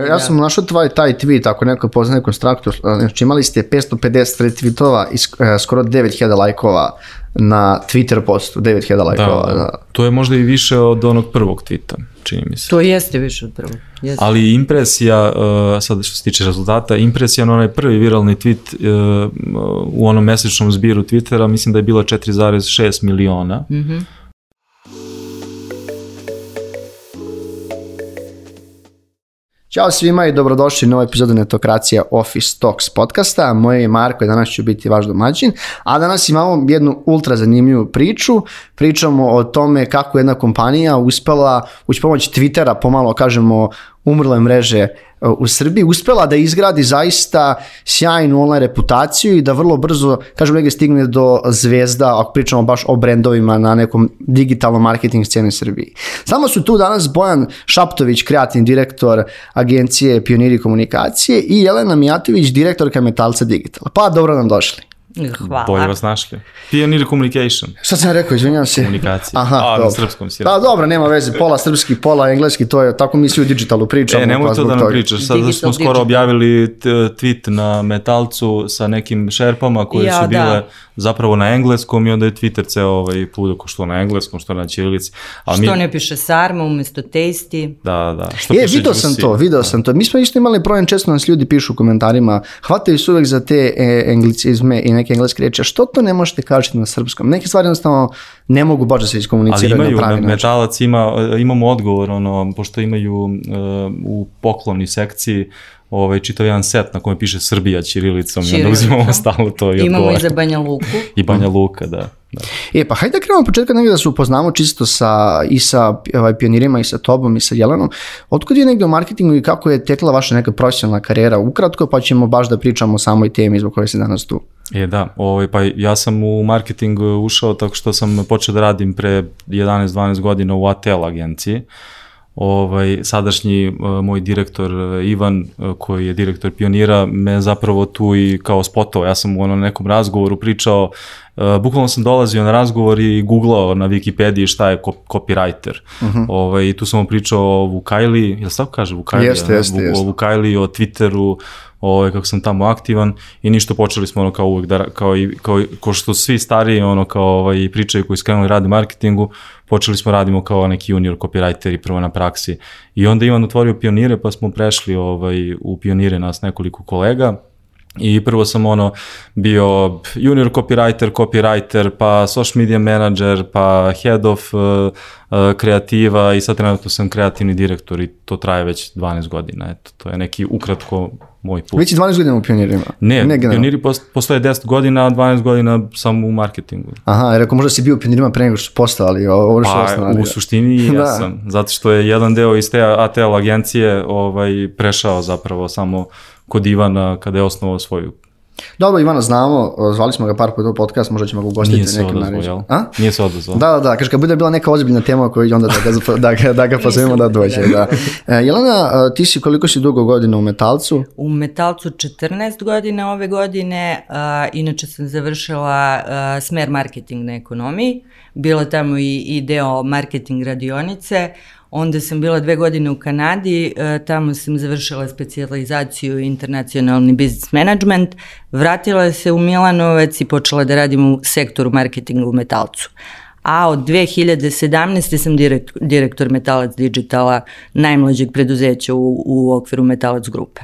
Evo, ja sam našao tvoj taj tweet, ako neko poznaje konstruktor, znači imali ste 550 retweetova i e, skoro 9000 lajkova na Twitter postu, 9000 lajkova. Da, Da, da. To je možda i više od onog prvog tvita, čini mi se. To jeste više od prvog. Jeste. Ali impresija, uh, sad što se tiče rezultata, impresija na onaj prvi viralni tweet uh, u onom mesečnom zbiru Twittera, mislim da je bilo 4,6 miliona. Mm -hmm. Ćao svima i dobrodošli u novu epizodu Netokracija Office Talks podcasta. Moje je Marko i danas ću biti vaš domaćin. A danas imamo jednu ultra zanimljivu priču. Pričamo o tome kako jedna kompanija uspela uz pomoć Twittera pomalo kažemo umrle mreže u Srbiji, uspela da izgradi zaista sjajnu online reputaciju i da vrlo brzo, kažem negdje stigne do zvezda, ako pričamo baš o brendovima na nekom digitalnom marketing sceni Srbiji. Samo su tu danas Bojan Šaptović, kreativni direktor agencije Pioniri komunikacije i Jelena Mijatović, direktorka Metalca Digitala. Pa dobro nam došli. Hvala. Bolje vas našli. Pioneer Communication. Šta sam rekao, izvinjam se? Komunikacija. Aha, A, na dobro. srpskom si Da, dobro, nema veze, pola srpski, pola engleski, to je, tako mi svi u digitalu pričamo. E, nemoj pa to da nam toga. pričaš, sad Digital, smo skoro digital. objavili tweet na Metalcu sa nekim šerpama koje Ja, su bile da. zapravo na engleskom i onda je Twitter ceo ovaj put oko što na engleskom, što na ćirilici. A Što ne piše sarma umesto tasty? Da, da. Što Je, piše video sam to, video sam to. Mi smo isto imali problem, često nas ljudi pišu u komentarima, hvataju se uvek za te e, englicizme i neke engleske reči, a što to ne možete kažete na srpskom? Neke stvari jednostavno ne mogu baš da se Ali iskomuniciraju na imaju, pravi način. metalac ima, imamo odgovor, ono, pošto imaju uh, u pokloni sekciji ovaj, čitav jedan set na kome piše Srbija ćirilicom i onda uzimamo stalno to i Imamo i za Banja Luku. I Banja Luka, da. da. E, pa hajde da krenemo od početka negdje da se upoznamo čisto sa, i sa ovaj, pionirima i sa tobom i sa Jelenom. Otkud je negdje u marketingu i kako je tekla vaša neka profesionalna karijera ukratko, pa ćemo baš da pričamo o samoj temi zbog koje se danas tu. E da, ovaj, pa ja sam u marketing ušao tako što sam počeo da radim pre 11-12 godina u ATL agenciji. Ovaj, sadašnji uh, moj direktor uh, Ivan, uh, koji je direktor Pionira, me zapravo tu i kao spotao. Ja sam u onom nekom razgovoru pričao, uh, bukvalno sam dolazio na razgovor i googlao na Wikipediji šta je copywriter. Uh -huh. ovaj, I tu sam mu pričao o Vukajli, jel se tako kaže Vukajli? Jeste, jeste, jeste. O Vukajli, o Twitteru, ovaj, kako sam tamo aktivan i ništa počeli smo ono kao uvek da, kao, i, kao, kao što svi stariji ono kao ovaj, pričaju koji su krenuli radi marketingu, počeli smo radimo kao neki junior copywriteri prvo na praksi. I onda Ivan otvorio pionire pa smo prešli ovaj, u pionire nas nekoliko kolega I prvo sam ono bio junior copywriter, copywriter, pa social media manager, pa head of uh, uh, kreativa i sad trenutno sam kreativni direktor i to traje već 12 godina. Eto, to je neki ukratko moj put. Već je 12 godina u pionirima. Ne, ne generalno. pioniri pos- postoje 10 godina, a 12 godina sam u marketingu. Aha, jer ako možda si bio u pionirima pre nego što su postali, ovo što Pa osnovali. u suštini ja Da. sam, zato što je jedan deo iz te ATL agencije ovaj, prešao zapravo samo kod Ivana kada je osnovao svoju Dobro, Ivana znamo, zvali smo ga par puta u podcast, možda ćemo ga ugostiti Nije se nekim odazvao, narednim- jel? A? Nije se odazvao. Da, da, da, kaže, kad bude bila neka ozbiljna tema koju onda da ga, da ga, da ga pozovemo da dođe. Da. E, Jelena, e, ti si koliko si dugo godina u Metalcu? U Metalcu 14 godina ove godine, a, inače sam završila a, smer marketing na ekonomiji, bila tamo i, i deo marketing radionice, onda sam bila dve godine u Kanadi, a, tamo sam završila specijalizaciju internacionalni business management, vratila se u Milanovac i počela da radim u sektoru marketinga u Metalcu. A od 2017. sam direkt, direktor Metalac Digitala, najmlađeg preduzeća u, u okviru Metalac grupe.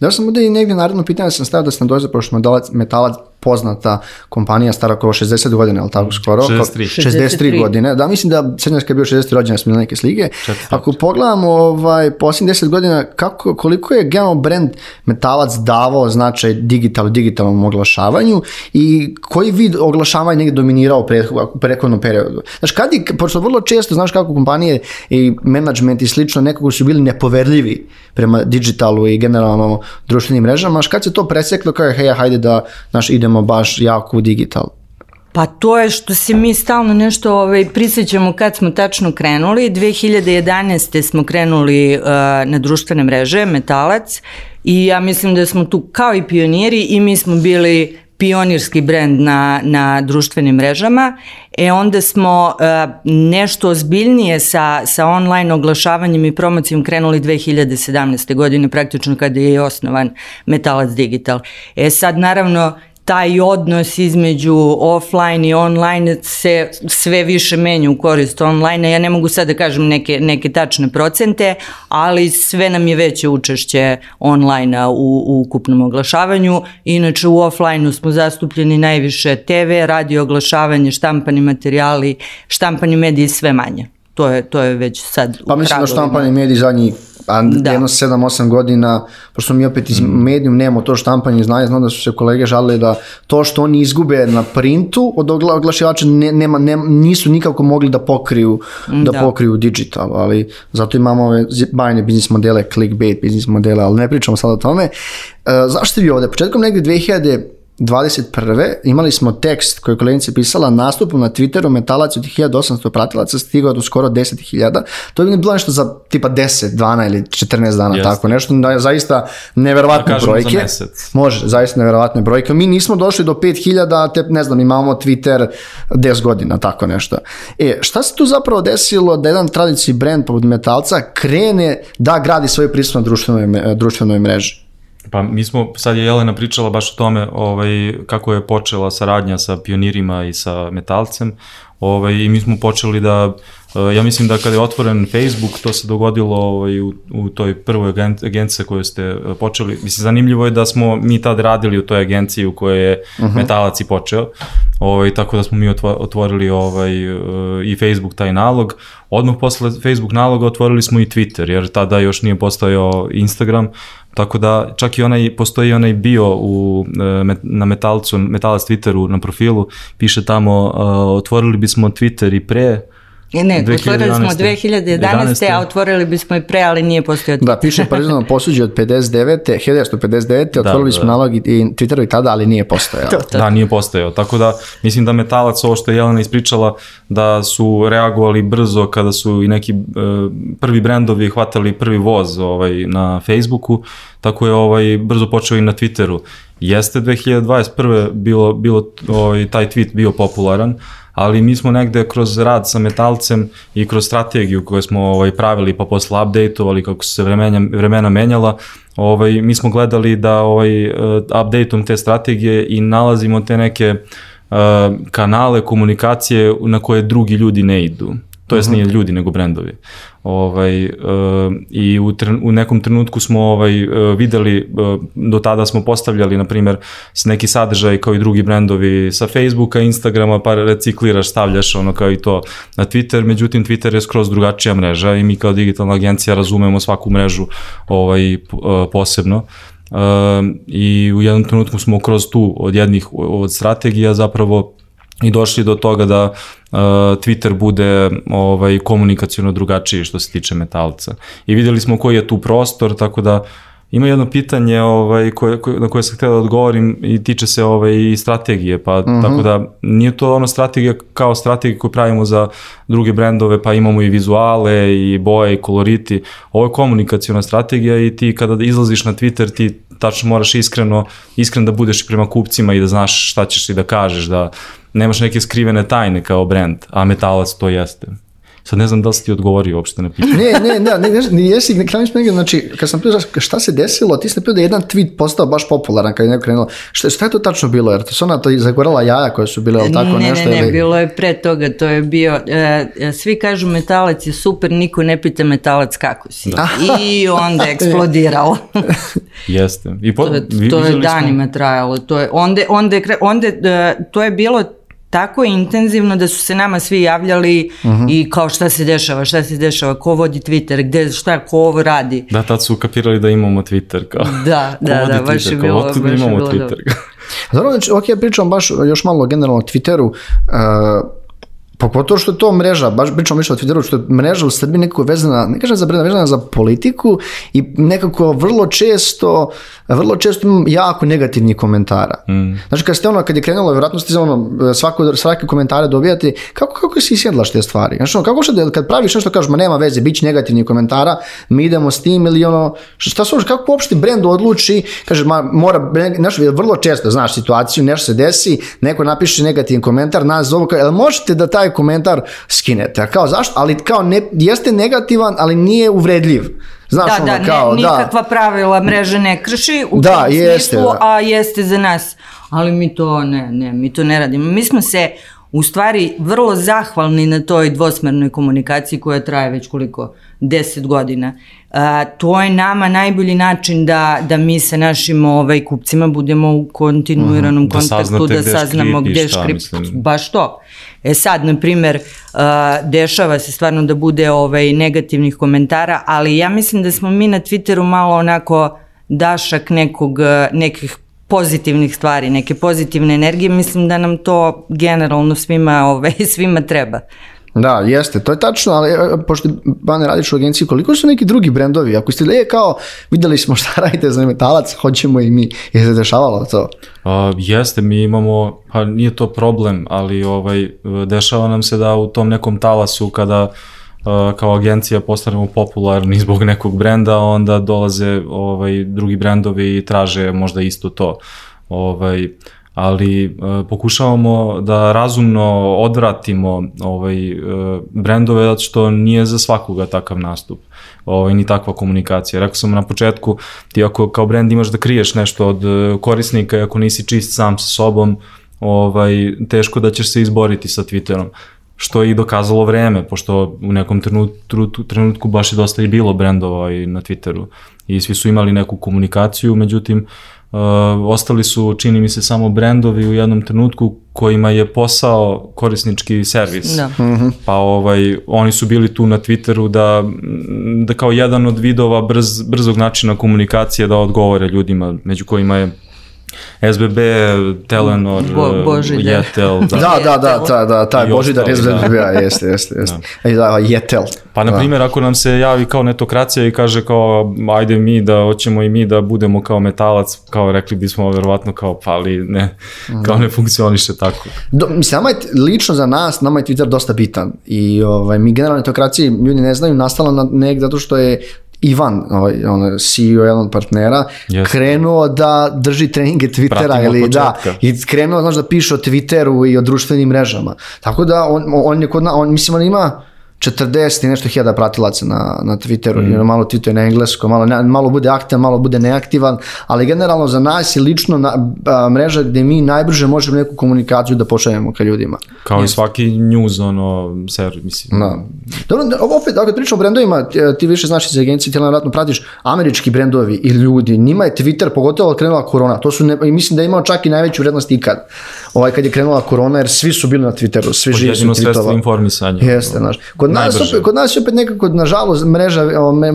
Da sam bude i negdje naredno pitanje sam stavio da sam dođe, pošto Metalac, Metalac poznata kompanija, stara oko 60 godina, ali tako skoro? 63. 63 63. godine. Da, mislim da Srednjanska je bio 60 rođena, neke slike. Četiri. Ako pogledamo ovaj, posljednjih 10 godina, kako, koliko je generalno brand Metalac davao značaj digital, digitalnom oglašavanju i koji vid oglašavanja negdje dominirao u prethodnom periodu? Znaš, kad je, pošto vrlo često, znaš kako kompanije i management i slično nekako su bili nepoverljivi prema digitalu i generalno društvenim mrežama, kad se to preseklo kao je, hej, hajde da, znaš, idemo baš jako u digital. Pa to je što se mi stalno nešto ovaj, prisjećamo kad smo tačno krenuli. 2011. smo krenuli uh, na društvene mreže, Metalac, i ja mislim da smo tu kao i pioniri i mi smo bili pionirski brend na, na društvenim mrežama, e onda smo uh, nešto ozbiljnije sa, sa online oglašavanjem i promocijom krenuli 2017. godine, praktično kada je osnovan Metalac Digital. E sad, naravno, taj odnos između offline i online se sve više menja u korist online. Ja ne mogu sad da kažem neke, neke tačne procente, ali sve nam je veće učešće online u, u ukupnom oglašavanju. Inače u offline smo zastupljeni najviše TV, radio oglašavanje, štampani materijali, štampani mediji sve manje. To je, to je već sad Pa mislim da štampani mediji zadnji a da. jedno 7-8 godina, pošto mi opet iz mm. medijum nemamo to štampanje znanja, znam da su se kolege žalili da to što oni izgube na printu od ogla, oglašivača ne, nema, ne, nisu nikako mogli da pokriju, da, da pokriju digital, ali zato imamo ove bajne biznis modele, clickbait biznis modele, ali ne pričamo sad o tome. E, zašto vi ovde? Početkom negde 2000 21. imali smo tekst koji je koleginica pisala nastupom na Twitteru metalac od 1800 pratilaca stigao do skoro 10.000. To je bilo nešto za tipa 10, 12 ili 14 dana, Jest. tako nešto. Da zaista neverovatne da brojke. Za mesec. Može, zaista neverovatne brojke. Mi nismo došli do 5000, te ne znam, imamo Twitter 10 godina, tako nešto. E, šta se tu zapravo desilo da jedan tradici brand poput metalca krene da gradi svoje prisustvo na društvenoj, društvenoj mreži? Pa mi smo, sad je Jelena pričala baš o tome ovaj, kako je počela saradnja sa pionirima i sa metalcem ovaj, i mi smo počeli da, eh, ja mislim da kada je otvoren Facebook, to se dogodilo ovaj, u, u toj prvoj agenciji koju ste eh, počeli. Mislim, zanimljivo je da smo mi tad radili u toj agenciji u kojoj je uh mhm. -huh. metalac i počeo, ovaj, tako da smo mi otvorili ovaj, eh, i Facebook taj nalog. Odmah posle Facebook naloga otvorili smo i Twitter, jer tada još nije postojao Instagram, Tako da čak i onaj, postoji onaj bio u, e, na Metalcu, Metalac Twitteru na profilu, piše tamo, uh, otvorili bismo Twitter i pre, E ne, 2011. otvorili smo 2011. 11. a otvorili bismo i pre, ali nije postojao Da, piše parizano posuđe od 59. 1959. Da, otvorili da, smo da. nalog i Twitteru i tada, ali nije postojao. to, to. Da, nije postojao. Tako da, mislim da Metalac, ovo što je Jelena ispričala, da su reagovali brzo kada su i neki uh, prvi brendovi hvatali prvi voz ovaj, na Facebooku, tako je ovaj, brzo počeo i na Twitteru. Jeste 2021. bilo, bilo ovaj, taj tweet bio popularan, ali mi smo negde kroz rad sa metalcem i kroz strategiju koju smo ovaj, pravili pa posle updateovali kako su se vremena, vremena menjala, ovaj, mi smo gledali da ovaj, uh, updateom te strategije i nalazimo te neke uh, kanale komunikacije na koje drugi ljudi ne idu to jest nije ljudi nego brendovi. Ovaj, uh, I u, tren, u nekom trenutku smo ovaj, uh, videli, uh, do tada smo postavljali, na primjer, s neki sadržaj kao i drugi brendovi sa Facebooka, Instagrama, pa recikliraš, stavljaš ono kao i to na Twitter, međutim Twitter je skroz drugačija mreža i mi kao digitalna agencija razumemo svaku mrežu ovaj, posebno. Uh, I u jednom trenutku smo kroz tu od jednih od strategija zapravo i došli do toga da uh, Twitter bude ovaj komunikaciono drugačiji što se tiče metalca. I videli smo koji je tu prostor, tako da Ima jedno pitanje ovaj, koje, koje, na koje sam htio da odgovorim i tiče se ovaj, i strategije, pa uh mhm. -huh. tako da nije to ono strategija kao strategija koju pravimo za druge brendove, pa imamo i vizuale i boje i koloriti. Ovo je komunikacijona strategija i ti kada izlaziš na Twitter ti tačno moraš iskreno, iskreno da budeš prema kupcima i da znaš šta ćeš i da kažeš, da nemaš neke skrivene tajne kao brend, a metalac to jeste. Sad ne znam da li si ti odgovorio uopšte na pitanje. ne, ne, ne, ne, ne, jesi, na kraju smega, znači, kad sam pitao šta se desilo, ti si da je jedan tweet postao baš popularan kad je neko krenulo. Šta, šta je to tačno bilo? Jer to su ona to zagorala jaja koje su bile, ali tako ne, nešto? Ne, ne, ne, bilo je pre toga, to je bio, e, e, svi kažu metalac je super, niko ne pita metalac kako si. Da. I onda je eksplodiralo. Jeste. I po, to, je, to je danima smo... trajalo. To je, onda, onda, onda, onda, to je bilo tako intenzivno da su se nama svi javljali uh mhm. -huh. i kao šta se dešava, šta se dešava, ko vodi Twitter, gde, šta, ko ovo radi. Da, tad su kapirali da imamo Twitter, kao. Da, da, da, baš je bilo, baš imamo je bilo Twitter. Dobro, znači, ok, pričam baš još malo generalno o Twitteru, uh, Pogotovo što je to mreža, baš pričamo više o Twitteru, što je mreža u Srbiji nekako vezana, ne kažem za brenda, vezana za politiku i nekako vrlo često, vrlo često imam jako negativnih komentara. Mm. Znači kad ste ono, kad je krenulo, vjerojatno ste ono, svako, svake komentare dobijate, kako, kako si isjedlaš te stvari? Znači ono, kako što kad praviš nešto kažeš, ma nema veze, bit će negativnih komentara, mi idemo s tim ili ono, šta su, kako uopšte brend odluči, kaže, ma, mora, znaš, vrlo često, znaš situaciju, nešto se desi, neko napiše negativan komentar, nas zovu, kao, možete da taj komentar skinete. A kao zašto? Ali kao ne, jeste negativan, ali nije uvredljiv. Znaš, da, ono, da, kao, ne, nikakva da. pravila mreže ne krši u da, tom jeste, smislu, da. a jeste za nas. Ali mi to ne, ne, mi to ne radimo. Mi smo se u stvari vrlo zahvalni na toj dvosmernoj komunikaciji koja traje već koliko, 10 godina. A, to je nama najbolji način da, da mi sa našim ovaj, kupcima budemo u kontinuiranom mhm. -huh. kontaktu, da, da saznamo gde škrip, baš to. E sad, na primer, uh, dešava se stvarno da bude ovaj, negativnih komentara, ali ja mislim da smo mi na Twitteru malo onako dašak nekog, nekih pozitivnih stvari, neke pozitivne energije, mislim da nam to generalno svima, ovaj, svima treba. Da, jeste, to je tačno, ali e, pošto Bane radiš u agenciji, koliko su neki drugi brendovi? Ako ste je kao, videli smo šta radite za metalac, hoćemo i mi. Je se dešavalo to? Uh, jeste, mi imamo, pa nije to problem, ali ovaj, dešava nam se da u tom nekom talasu kada uh, kao agencija postanemo popularni zbog nekog brenda, onda dolaze ovaj, drugi brendovi i traže možda isto to. Ovaj, ali e, pokušavamo da razumno odvratimo ovaj, e, brendove zato što nije za svakoga takav nastup ovaj, ni takva komunikacija. Rekao sam na početku, ti ako kao brend imaš da kriješ nešto od e, korisnika i ako nisi čist sam sa sobom, ovaj, teško da ćeš se izboriti sa Twitterom što je i dokazalo vreme, pošto u nekom trenutku, trenutku baš je dosta i bilo brendova i na Twitteru i svi su imali neku komunikaciju, međutim Uh, ostali su, čini mi se, samo brendovi u jednom trenutku kojima je posao korisnički servis. Da. Mm -hmm. Pa ovaj, oni su bili tu na Twitteru da, da kao jedan od vidova brz, brzog načina komunikacije da odgovore ljudima, među kojima je SBB, Telenor, Bo, Božidar. Jetel. Da, da, da, da, da, da taj Božidar SBB, da. jeste, jeste, jeste. Da. da, Jetel. Pa, na da. primjer, ako nam se javi kao netokracija i kaže kao, ajde mi da, hoćemo i mi da budemo kao metalac, kao rekli bismo verovatno kao, pa ali ne, kao ne funkcioniše tako. Do, mislim, nama je, lično za nas, nama je Twitter dosta bitan i ovaj, mi generalno netokraciji, ljudi ne znaju, nastalo na nek zato što je Ivan, ovaj, on, CEO jedan od partnera, yes. krenuo da drži treninge Twittera ili da, i krenuo znaš, da piše o Twitteru i o društvenim mrežama. Tako da on, on je kod na, on, mislim, on ima 40 i nešto hiljada pratilaca na, na Twitteru, mm. malo tweetuje na engleskom, malo, ne, malo bude aktivan, malo bude neaktivan, ali generalno za nas je lično na, a, mreža gde mi najbrže možemo neku komunikaciju da pošaljemo ka ljudima. Kao yes. i svaki news, ono, ser, mislim. Da. Dobro, opet, ako pričamo o brendovima, ti više znaš iz agencije, ti vratno pratiš američki brendovi i ljudi, njima je Twitter, pogotovo krenula korona, to su, ne, mislim da je imao čak i najveću vrednost ikad. Ovaj, kad je krenula korona, jer svi su bili na Twitteru, svi živi su tweetova. informisanje. Jeste, znaš. Kod nas, opet, kod nas je opet nekako, nažalost, mreža,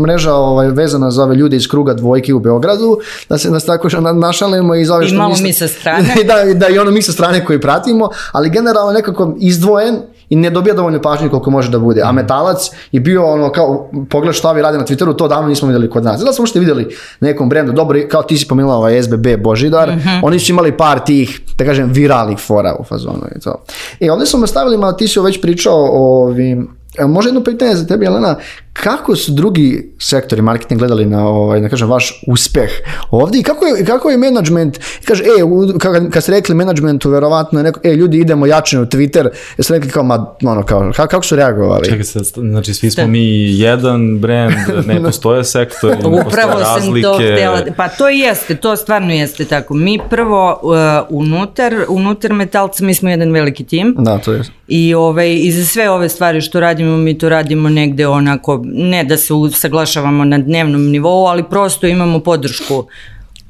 mreža ovaj, vezana za ove ljude iz kruga dvojke u Beogradu, da se nas tako što našalimo i za ove što I malo mi sa strane. da, da, i ono mi sa strane koji pratimo, ali generalno nekako izdvojen i ne dobija dovoljno pažnje koliko može da bude. A mhm. metalac je bio ono kao, pogledaj šta vi radi na Twitteru, to davno nismo videli kod nas. Zato smo što videli nekom brendu, dobro, kao ti si pomenula ovaj SBB Božidar, mm -hmm. oni su imali par tih, da kažem, viralnih fora u fazonu i to. I ovde smo nastavili, malo ti si već pričao o ovim, Može jedno pitanje za tebe, Jelena, kako su drugi sektori marketing gledali na ovaj da kažem vaš uspeh ovdje i kako je kako je menadžment kaže ej kad, kad ste rekli menadžmentu verovatno neko ej ljudi idemo jače u Twitter jeste rekli kao ma ono kao kako, kako su reagovali? Čekaj se znači svi smo mi jedan brend ne postoje sektori ne upravo sam to htjela pa to jeste to stvarno jeste tako. Mi prvo uh, unutar unutar metalca mi smo jedan veliki tim da to je i ovaj i za sve ove stvari što radimo mi to radimo negde onako ne da se usaglašavamo na dnevnom nivou, ali prosto imamo podršku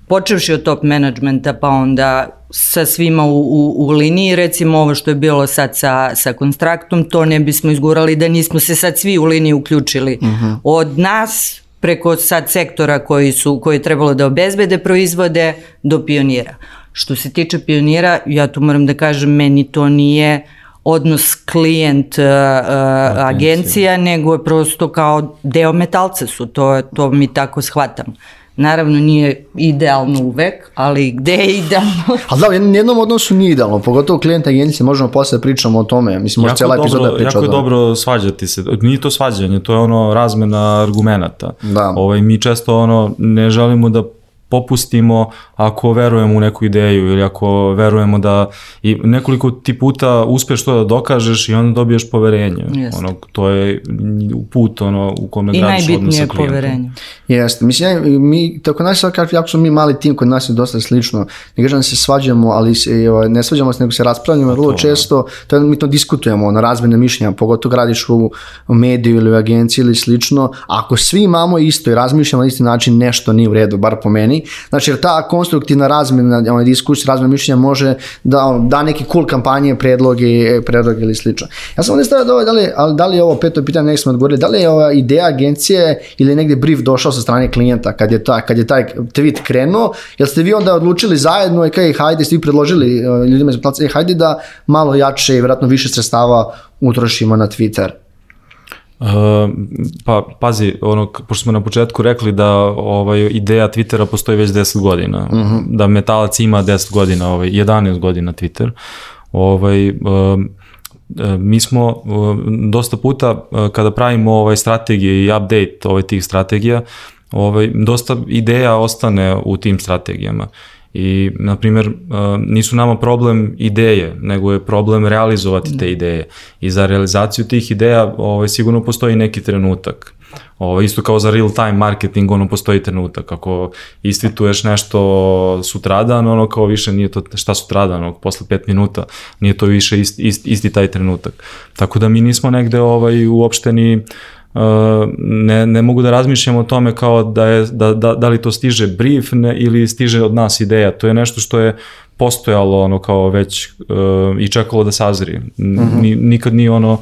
počevši od top menadžmenta pa onda sa svima u, u, u liniji, recimo ovo što je bilo sad sa, sa konstraktom, to ne bismo izgurali da nismo se sad svi u liniji uključili. Uh mhm. -huh. Od nas preko sad sektora koji su koji je trebalo da obezbede proizvode do pionira. Što se tiče pionira, ja tu moram da kažem, meni to nije odnos klijent uh, uh, agencija, nego je prosto kao deo metalca su, to, to mi tako shvatam. Naravno nije idealno uvek, ali gde je idealno? Ali da, u jednom odnosu nije idealno, pogotovo klijent agencije, možemo posle da pričamo o tome, mislim, može cijela epizoda priča Jako je dobro svađati se, nije to svađanje, to je ono razmena argumenta. Da. Ovaj, mi često ono, ne želimo da popustimo ako verujemo u neku ideju ili ako verujemo da i nekoliko ti puta uspeš to da dokažeš i onda dobiješ poverenje. Jeste. Ono, to je put ono, u kome I gradiš odnos sa najbitnije klijentom. poverenje. Jeste, mislim, ja, mi, tako nas sad jako smo mi mali tim, kod nas je dosta slično, ne kažem da se svađamo, ali se, i, ovaj, ne svađamo se, nego se raspravljamo, vrlo da. često, to je, mi to diskutujemo, na razmene mišljenja, pogotovo gradiš u, u mediju ili u agenciji ili slično, ako svi imamo isto i razmišljamo na isti način, nešto nije u redu, bar po meni, znači jer ta konstruktivna razmena, onaj diskusija, razmena mišljenja može da da neke cool kampanje, predloge, predloge ili slično. Ja sam ovdje stavio da, ovo, da, li, da li je ovo peto pitanje, nek smo odgovorili, da li je ova ideja agencije ili negde brief došao sa strane klijenta kad je, ta, kad je taj tweet krenuo, jel ste vi onda odlučili zajedno i kaj, hajde, ste vi predložili uh, ljudima iz placa, e, hajde da malo jače i vjerojatno više sredstava utrošimo na Twitter. Uh, pa pazi, ono, pošto smo na početku rekli da ovaj, ideja Twittera postoji već 10 godina, da Metalac ima 10 godina, ovaj, 11 godina Twitter, ovaj, um, e, mi smo um, dosta puta uh, kada pravimo ovaj strategije i update ovaj tih strategija, ovaj, dosta ideja ostane u tim strategijama. I, na primjer, uh, nisu nama problem ideje, nego je problem realizovati te ideje. I za realizaciju tih ideja ovaj, sigurno postoji neki trenutak. Ovo, isto kao za real time marketing, ono postoji trenutak. Ako istvituješ nešto sutradan, ono kao više nije to šta sutradan, ono, posle pet minuta, nije to više ist, ist, isti taj trenutak. Tako da mi nismo negde ovaj, uopšte ni Uh, ne, ne mogu da razmišljam o tome kao da, je, da, da, da li to stiže brief ne, ili stiže od nas ideja. To je nešto što je postojalo ono kao već uh, i čekalo da sazri. Ni, nikad nije ono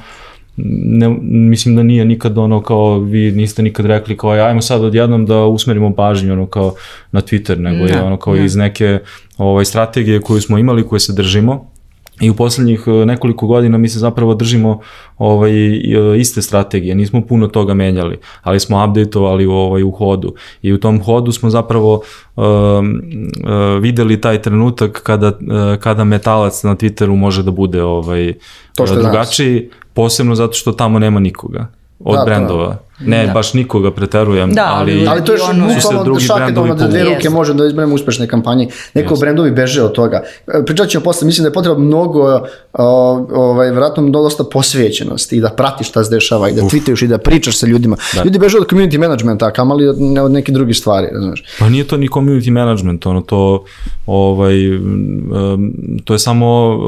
ne, mislim da nije nikad ono kao vi niste nikad rekli kao ajmo sad odjednom da usmerimo pažnju ono kao na Twitter nego je Ne, ono kao ne. iz neke ovaj strategije koju smo imali koje se držimo I u poslednjih e, nekoliko godina mi se zapravo držimo ovaj, e, iste strategije, nismo puno toga menjali, ali smo updateovali ovaj, u hodu. I u tom hodu smo zapravo um, uh, videli taj trenutak kada, uh, kada metalac na Twitteru može da bude ovaj, To što drugačiji, posebno zato što tamo nema nikoga od Da, to je. Ne, Da. baš nikoga preterujem, Da, ali... ali- Ali to je što Ono- Su se bukvalno drugi brendovi ono da dve ruke može da izberemo uspešne kampanje. Neko Jeste. brendovi beže od toga. E, Pričat ćemo posle, mislim da je potrebno mnogo, o, ovaj, vjerojatno dosta posvećenosti i da pratiš šta se dešava i da tweetuješ i da pričaš sa ljudima. Ljudi beže od community managementa, a kamali od, ne od neke druge stvari, znaš. Pa nije to ni community management, ono to ovaj to je samo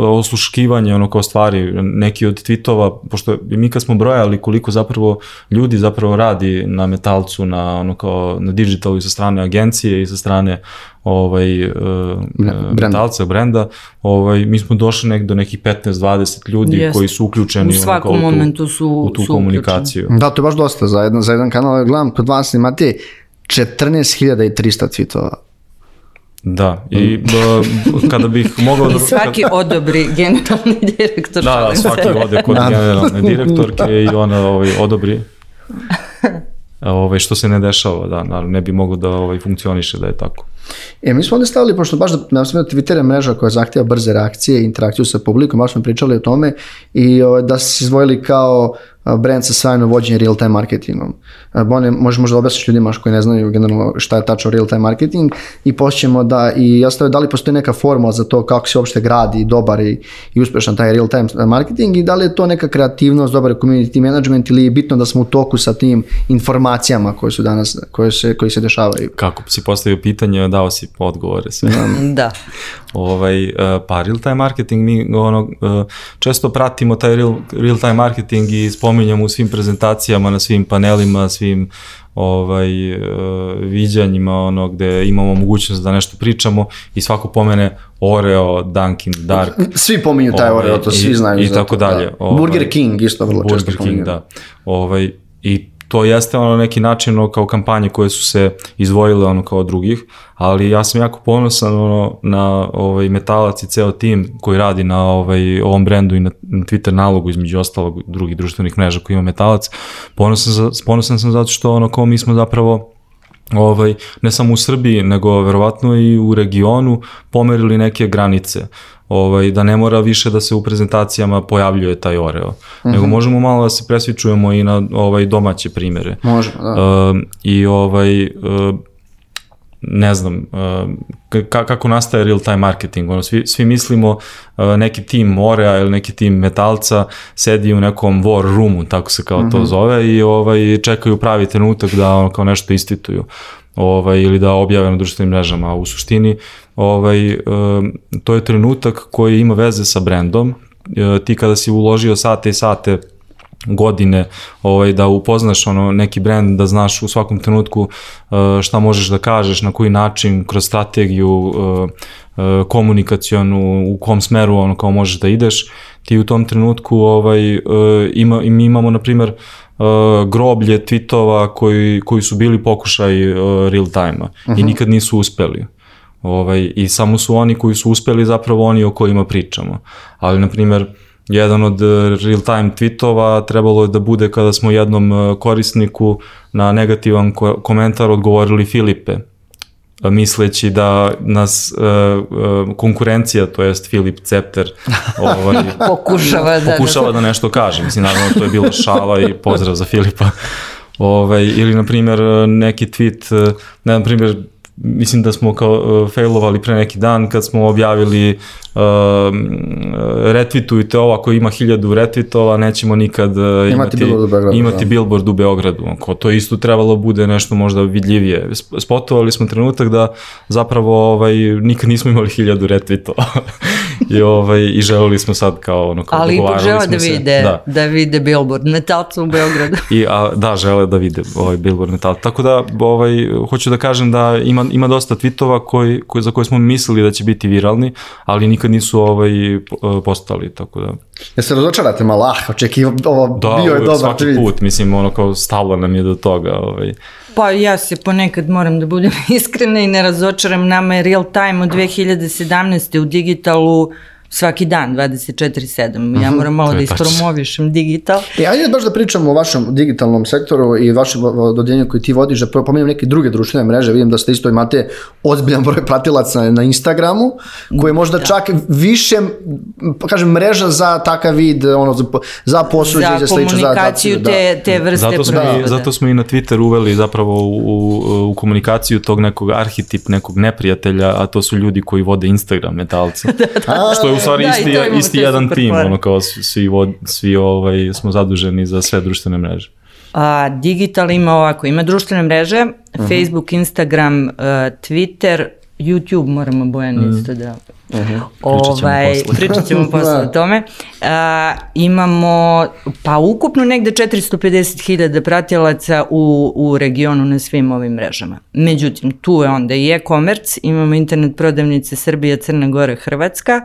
osluškivanje ono kao stvari, neki od tweetova, pošto mi kad smo brojali koliko zapravo ljudi zapravo radi na metalcu, na ono kao na digitalu i sa strane agencije i sa strane ovaj uh, brenda. metalca, brenda, ovaj mi smo došli nek do nekih 15-20 ljudi Jeste. koji su uključeni U ono, svakom kao u tu, momentu su- u tu su komunikaciju. Da, to je baš dosta za jedan, za jedan kanal. Gledam, kod vas imate 14.300 tweetova. Da, i uh, kada bih mogao da... I svaki odobri generalni direktor. Da, da, svaki ode kod Da. generalne direktorke i ona ovaj, odobri. Ovaj, što se ne dešava, da, naravno, ne bi moglo da ovaj, funkcioniše da je tako. E, mi smo ovdje stavili, pošto baš da, na primjer, Twitter je mreža koja zahtjeva brze reakcije i interakciju sa publikom, baš smo pričali o tome i o, da se izdvojili kao brand sa svajno vođenje real time marketingom. Bone, može možda objasniš ljudima koji ne znaju generalno šta je tačno real time marketing i poćemo da, i ja stavio da li postoji neka formula za to kako se uopšte gradi dobar i, i uspešan taj real time marketing i da li je to neka kreativnost, dobar community management ili je bitno da smo u toku sa tim informacijama koje su danas, koje se, koji se dešavaju. Kako si postavio pitanje, dao si odgovore sve. Da. Ovaj, uh, pa real time marketing, mi ono, uh, često pratimo taj real, real time marketing i spominjamo u svim prezentacijama, na svim panelima, svim ovaj, uh, viđanjima, ono, gde imamo mogućnost da nešto pričamo i svako pomene Oreo, Dunkin, Dark, Svi pominju taj Ovaj, Oreo, to i- svi znaju. i za to, tako dalje, Da. ovaj, Burger King isto vrlo često Burger pominju. King, da. Ovaj, I to jeste ono neki način ono, kao kampanje koje su se izdvojile ono kao drugih, ali ja sam jako ponosan ono, na ovaj, metalac i ceo tim koji radi na ovaj, ovom brendu i na, na Twitter nalogu između ostalog drugih društvenih mreža koji ima metalac. Ponosan, za, ponosan sam zato što ono kao mi smo zapravo ovaj, ne samo u Srbiji, nego verovatno i u regionu pomerili neke granice ovaj, da ne mora više da se u prezentacijama pojavljuje taj Oreo, uh -huh. nego možemo malo da se presvičujemo i na ovaj domaće primere. Možemo, da. Uh, I ovaj, uh, ne znam, kako nastaje real time marketing, ono, svi, svi mislimo neki tim Morea ili neki tim Metalca sedi u nekom war roomu, tako se kao mm -hmm. to mhm. zove i ovaj, čekaju pravi trenutak da ono, kao nešto istituju ovaj, ili da objave na društvenim mrežama, a u suštini ovaj, to je trenutak koji ima veze sa brendom, ti kada si uložio sate i sate godine ovaj, da upoznaš ono, neki brand, da znaš u svakom trenutku uh, šta možeš da kažeš, na koji način, kroz strategiju uh, uh, komunikacionu, u kom smeru ono, kao možeš da ideš, ti u tom trenutku ovaj, ima, mi imamo, na primer, groblje tweetova koji, koji su bili pokušaj real time-a uh -huh. i mhm. nikad nisu uspeli. Ovaj, I samo su oni koji su uspeli zapravo oni o kojima pričamo. Ali, na primer, jedan od e, real-time tweetova trebalo je da bude kada smo jednom e, korisniku na negativan ko komentar odgovorili Filipe, misleći da nas uh, konkurencija, to jest Filip Cepter, ovaj, pokušava, da, pokušava da, da nešto kaže. Mislim, naravno, to je bilo šala i pozdrav za Filipa. Ovaj, ili, na primjer, neki tweet, ne, na primjer, mislim da smo kao uh, failovali pre neki dan kad smo objavili uh, retvitujte ovo ako ima hiljadu retvitova nećemo nikad uh, imati, imati, billboard u Beogradu, imati da. billboard u Beogradu. Ko to isto trebalo bude nešto možda vidljivije. Spotovali smo trenutak da zapravo ovaj, nikad nismo imali hiljadu retvitova. I, ovaj, I želeli smo sad kao ono kao Ali ipak žele da vide, da. da vide billboard metalca u Beogradu. I, a, da, žele da vide ovaj billboard metalca. Tako da ovaj, hoću da kažem da ima, ima dosta tweetova koji, koji, za koje smo mislili da će biti viralni, ali nikad nisu ovaj, postali, tako da. Ja se razočarate malo, ah, očekivo, ovo da, bio je dobar svaki tweet. put, mislim, ono kao stalo nam je do toga. Ovaj. Pa ja se ponekad moram da budem iskrena i ne razočaram, nama je real time od 2017. u digitalu svaki dan, 24-7. Ja mhm. moram malo da ispromovišem digital. E, ajde baš da pričamo o vašem digitalnom sektoru i vašem dodeljenju koji ti vodiš, da pominjem neke druge društvene mreže, vidim da ste isto imate ozbiljan broj pratilaca na Instagramu, koji je možda da. čak više, pa kažem, mreža za takav vid, ono, za, za posuđe za, za slično. Za komunikaciju da. te, te vrste zato smo, i, zato smo i na Twitter uveli zapravo u, u, u komunikaciju tog nekog arhetip, nekog neprijatelja, a to su ljudi koji vode Instagram metalca. da, da. Što je u stvari da, isti, isti jedan tim, par. ono kao svi, vod, svi ovaj, smo zaduženi za sve društvene mreže. A, digital ima ovako, ima društvene mreže, uh mhm. -huh. Facebook, Instagram, uh, Twitter, YouTube moramo Bojan mm. isto da... Uh mhm. -huh. ovaj, pričat ćemo posle da. o tome. Uh, imamo, pa ukupno negde 450.000 pratilaca u, u regionu na svim ovim mrežama. Međutim, tu je onda i e-commerce, imamo internet prodavnice Srbija, Crna Gora, Hrvatska,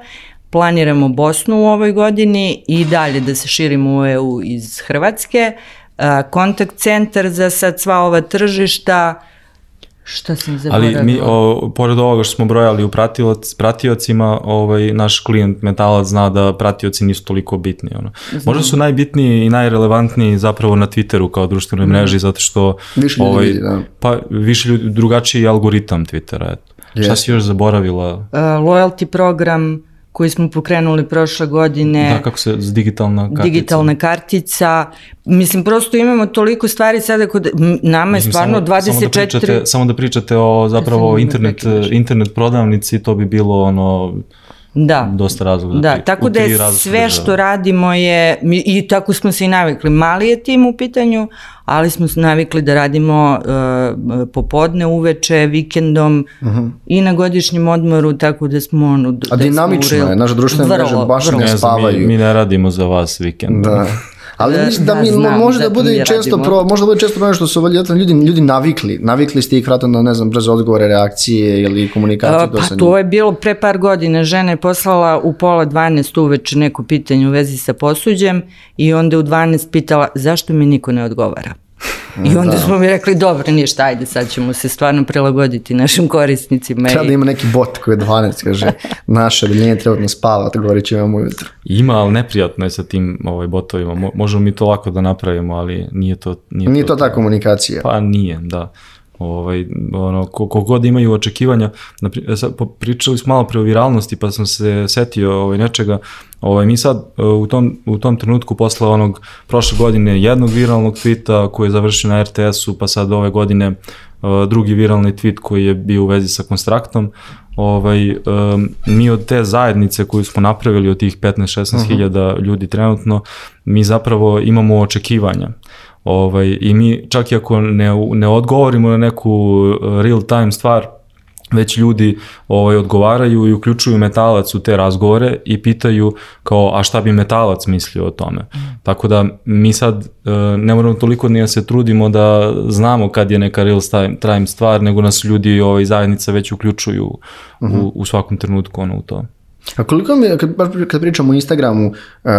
planiramo Bosnu u ovoj godini i dalje da se širimo u EU iz Hrvatske. Kontakt centar za sad sva ova tržišta, Šta sam zaboravila? Ali mi, o, pored ovoga što smo brojali u pratilac, pratiocima, ovaj, naš klijent metalac zna da pratioci nisu toliko bitni. Ono. Možda su najbitniji i najrelevantniji zapravo na Twitteru kao društvenoj mm. mreži, zato što više ljudi ovaj, vidi, da. pa, više ljudi, drugačiji algoritam Twittera. Eto. Yes. Šta si još zaboravila? Uh, loyalty program, koji smo pokrenuli prošle godine. Da, kako se, digitalna kartica. Digitalna kartica. Mislim, prosto imamo toliko stvari sada kod, nama je stvarno samo, 24... Samo da, pričate, samo da pričate o zapravo da internet, internet prodavnici, to bi bilo ono Da. Dosta razloga. Da, da tako da je sve što radimo je, i tako smo se i navikli, mali je tim u pitanju, ali smo se navikli da radimo uh, popodne, uveče, vikendom uh mhm. -huh. i na godišnjem odmoru, tako da smo ono... A da dinamično je, naše društvene mreže baš vrlo. ne spavaju. Mi, mi ne radimo za vas vikend. Da. Ali mislim da, da mi znam, može da, bude i često pro, može da bude često problem što su ljudi ljudi navikli, navikli ste ih vratno na ne znam brzo odgovore, reakcije ili komunikacije uh, Pa to je bilo pre par godina, žena je poslala u pola 12 uveče neko pitanje u vezi sa posuđem i onda u 12 pitala zašto mi niko ne odgovara. I onda smo mi rekli, dobro, ništa, ajde, sad ćemo se stvarno prilagoditi našim korisnicima. Treba da ima neki bot koji je 12, kaže, naše odeljenje trebno spava, tako govorit ću imamo ujutro. Ima, ali neprijatno je sa tim ovaj, botovima. Mo- možemo mi to lako da napravimo, ali nije to... Nije, Nije to ta komunikacija. Pa nije, da. Ovaj, ono, ko- koliko god imaju očekivanja, po- pričali smo malo pre o viralnosti, pa sam se setio ovaj, nečega, ovaj, mi sad e, u tom, u tom trenutku posle onog prošle godine jednog viralnog tweeta koji je završio na RTS-u, pa sad ove godine e, drugi viralni tweet koji je bio u vezi sa Konstraktom, ovaj, um, mi od te zajednice koju smo napravili od tih 15-16 hiljada ljudi trenutno, mi zapravo imamo očekivanja. Ovaj, I mi čak i ako ne, ne odgovorimo na neku uh, real time stvar, već ljudi ovaj, odgovaraju i uključuju metalac u te razgovore i pitaju kao a šta bi metalac mislio o tome. Tako da mi sad e, ne moramo toliko ni da se trudimo da znamo kad je neka real time, stvar, nego nas ljudi ovaj, zajednica već uključuju u, u svakom trenutku ono, u to. A koliko mi, kad, kad pričamo o Instagramu, uh,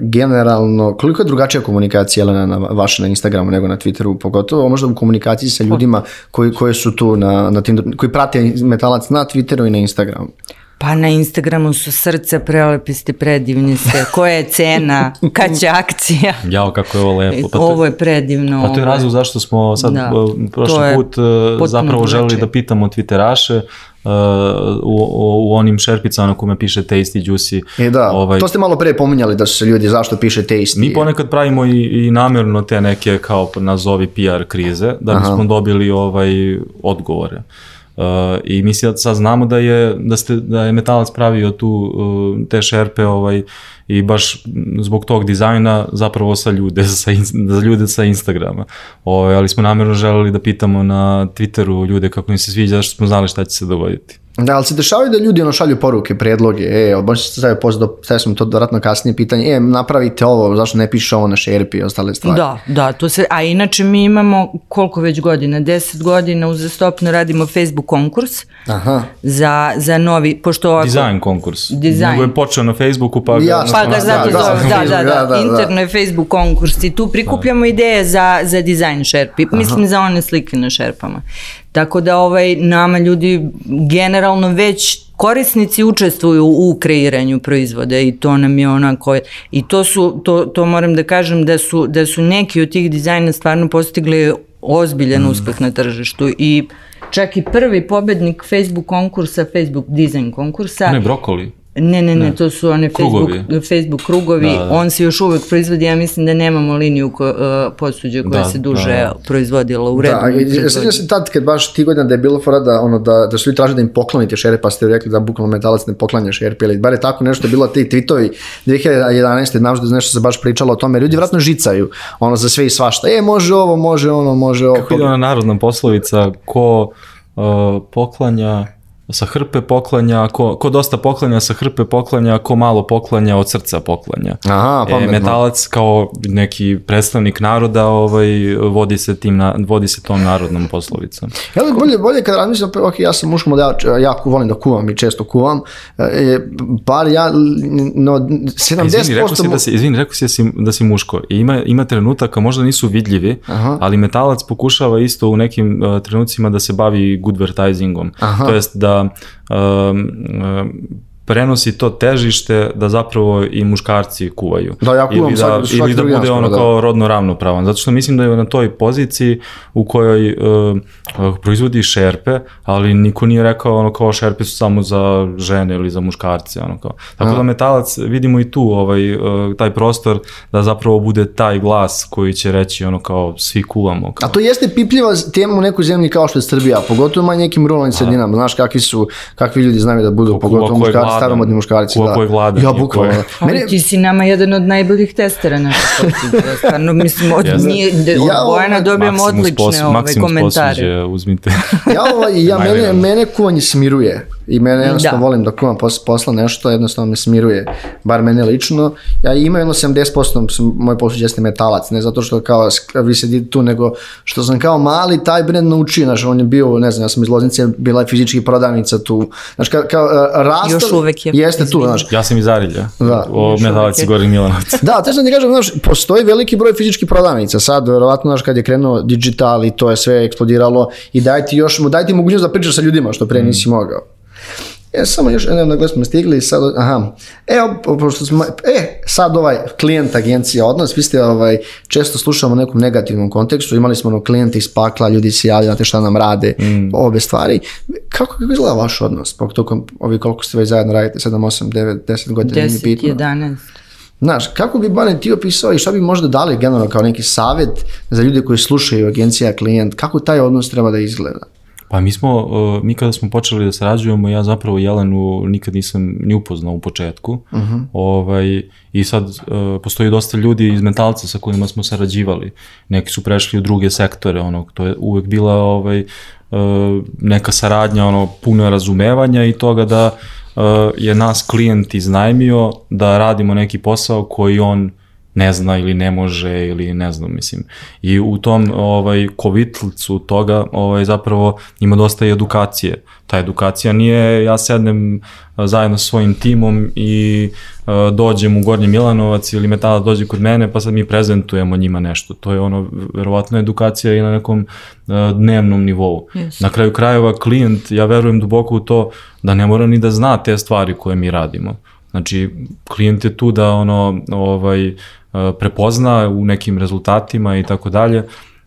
generalno, koliko je drugačija komunikacija Jelena, na vaša na Instagramu nego na Twitteru, pogotovo možda u komunikaciji sa ljudima koji, koji su tu na, na tim, koji prate metalac na Twitteru i na Instagramu? Pa na Instagramu su srce, prelepi ste, predivni ste, koja je cena, kad će akcija. Jao, kako je ovo lepo. Pa to, Ovo je predivno. Pa to je razlog zašto smo sad Da. To prošli put e, zapravo želeli da pitamo Twitteraše uh, u, u, u onim šerpicama na kome piše tasty, juicy. E da, ovaj, to ste malo pre pominjali da su se ljudi zašto piše tasty. Mi ponekad pravimo i, i namjerno te neke kao nazovi PR krize da bismo dobili ovaj odgovore. Uh, I mi sad, sad znamo da je, da, ste, da je Metalac pravio tu uh, te šerpe ovaj, i baš zbog tog dizajna zapravo sa ljude, sa, za ljude sa Instagrama. Ovaj, ali smo namjerno želeli da pitamo na Twitteru ljude kako im se sviđa, zašto smo znali šta će se dogoditi. Da, ali se dešavaju da ljudi ono šalju poruke, predloge, e, možda se stavio post, do, stavio sam to vratno kasnije pitanje, e, napravite ovo, zašto ne piše ovo na šerpi i ostale stvari. Da, da, to se, a inače mi imamo koliko već godina, 10 godina uzastopno radimo Facebook konkurs Aha. za, za novi, pošto ovako... Dizajn konkurs. Dizajn. Nego je počeo na Facebooku pa ga... Jasno. Pa ga Da, zato da, zove, da, da, da, da, da, da. interno je Facebook konkurs i tu prikupljamo ideje za, za dizajn šerpi, mislim za one slike na šerpama. Tako da ovaj, nama ljudi generalno već korisnici učestvuju u kreiranju proizvoda i to nam je onako i to su to, to moram da kažem da su da su neki od tih dizajna stvarno postigli ozbiljan Mm. uspeh na tržištu i čak i prvi pobednik Facebook konkursa, Facebook dizajn konkursa Ne, brokoli. Ne, ne, ne, to su one Facebook Krugovi. krugovi, Facebook krugovi. Da, da. On se još uvek proizvodi, ja mislim da nemamo liniju ko, uh, posuđe koja Da, se duže da. proizvodila u Da, i- proizvodnji. sjećam se tad kad baš ti godina da je bilo fora da, ono, da, da su ljudi tražili da im poklonite šerpe, pa ste rekli da bukvalno metalac ne poklanja šerpe, ili bar je tako nešto bilo ti tweetovi 2011. Znaš da nešto se baš pričalo o tome, ljudi vratno žicaju ono za sve i svašta, e može ovo, može ono, može ovo. Kako ide ona narodna poslovica, ko uh, poklanja sa hrpe poklanja, ko, ko dosta poklanja sa hrpe poklanja, ko malo poklanja od srca poklanja. Aha, E, pametno. metalac kao neki predstavnik naroda ovaj, vodi, se tim na, vodi se tom narodnom poslovicom. Ja bih bolje, bolje kad razmišljam, ok, ja sam muško model, ja jako volim da kuvam i često kuvam, e, bar ja, no, 70%... Izvini, rekao si da si, izvini, rekao si da si, da si muško. I ima, ima trenutaka, možda nisu vidljivi, Aha. ali metalac pokušava isto u nekim uh, trenucima da se bavi good advertisingom. Aha. To jest da um, um, prenosi to težište da zapravo i muškarci kuvaju. Da, ja kuvam ili da, ili da bude ono da. kao rodno ravnopravan. Zato što mislim da je na toj poziciji u kojoj uh, uh, proizvodi šerpe, ali niko nije rekao ono kao šerpe su samo za žene ili za muškarce. Ono kao. Tako da metalac, vidimo i tu ovaj, uh, taj prostor da zapravo bude taj glas koji će reći ono kao svi kuvamo. Kao. A to jeste pipljiva tema u nekoj zemlji kao što je Srbija, pogotovo u nekim ruralnim sredinama, znaš kakvi su, kakvi ljudi znaju da budu, pogotovo muškarci, gladan. staromodni muškarci. Kuva da. ko je gladan, Ja, bukvalno. je- Mene, ti si nama jedan od najboljih testera naše posuđe. Stvarno, mislim, od, Jeste. nije, od Ja, Bojana ovaj, dobijamo Maximus odlične pos- ove komentare. posuđe, uzmite. ja, ovaj, ja mene, mene kuvanje smiruje. I mene jednostavno Da. volim da kuvam posle posla nešto, jednostavno me smiruje, bar mene lično. Ja imam jedno 70% sam, moj posao jeste metalac, ne zato što kao vi sedite tu, nego što sam kao mali taj brend naučio, znaš, on je bio, ne znam, ja sam iz Loznice, bila je fizički prodavnica tu, znaš, kao, kao uh, rastav, Još uvek je, jeste tu, znaš, Ja sam iz Arilja, Da. o Metalac i Milanovac. Da, te sam ti kažem, znaš, postoji veliki broj fizičkih prodavnica. Sad, verovatno, znaš, kad je krenuo digital i to je sve eksplodiralo i daj ti još, daj ti mogućnost da pričaš sa ljudima, što pre nisi mogao. E, samo još, ne, na gde smo stigli, sad, aha, po- pošto smo, e, sad ovaj klijent agencija odnos, vi ste, ovaj, često slušamo u nekom negativnom kontekstu, imali smo ono klijente iz pakla, ljudi se javljaju, znate šta nam rade, ove stvari. Kako, kako izgleda vaš odnos, po tokom, ovi koliko ste već zajedno radite, 7, 8, 9, 10 godina, nije 10, bitno. 11. Znaš, kako bi Bane ti opisao i šta bi možda dali generalno kao neki savjet za ljude koji slušaju agencija klijent, kako taj odnos treba da izgleda? Pa mi smo, uh, mi kada smo počeli da sarađujemo, ja zapravo Jelenu nikad nisam ni upoznao u početku. ovaj, I sad uh, postoji dosta ljudi iz mentalca sa kojima smo sarađivali. Neki su prešli u druge sektore, ono, to je uvek bila ovaj, uh, neka saradnja, ono, puno razumevanja i toga da uh, je nas klijent iznajmio da radimo neki posao koji on ne zna ili ne može ili ne znam, mislim. I u tom ovaj kovitlcu toga ovaj zapravo ima dosta i edukacije. Ta edukacija nije ja sednem zajedno sa svojim timom i dođem u Gornji Milanovac ili Metala dođe kod mene pa sad mi prezentujemo njima nešto. To je ono verovatno edukacija i na nekom dnevnom nivou. Yes. Na kraju krajeva klijent, ja verujem duboko u to da ne mora ni da zna te stvari koje mi radimo. Znači, klijent je tu da ono, ovaj, eh, prepozna u nekim rezultatima i tako dalje,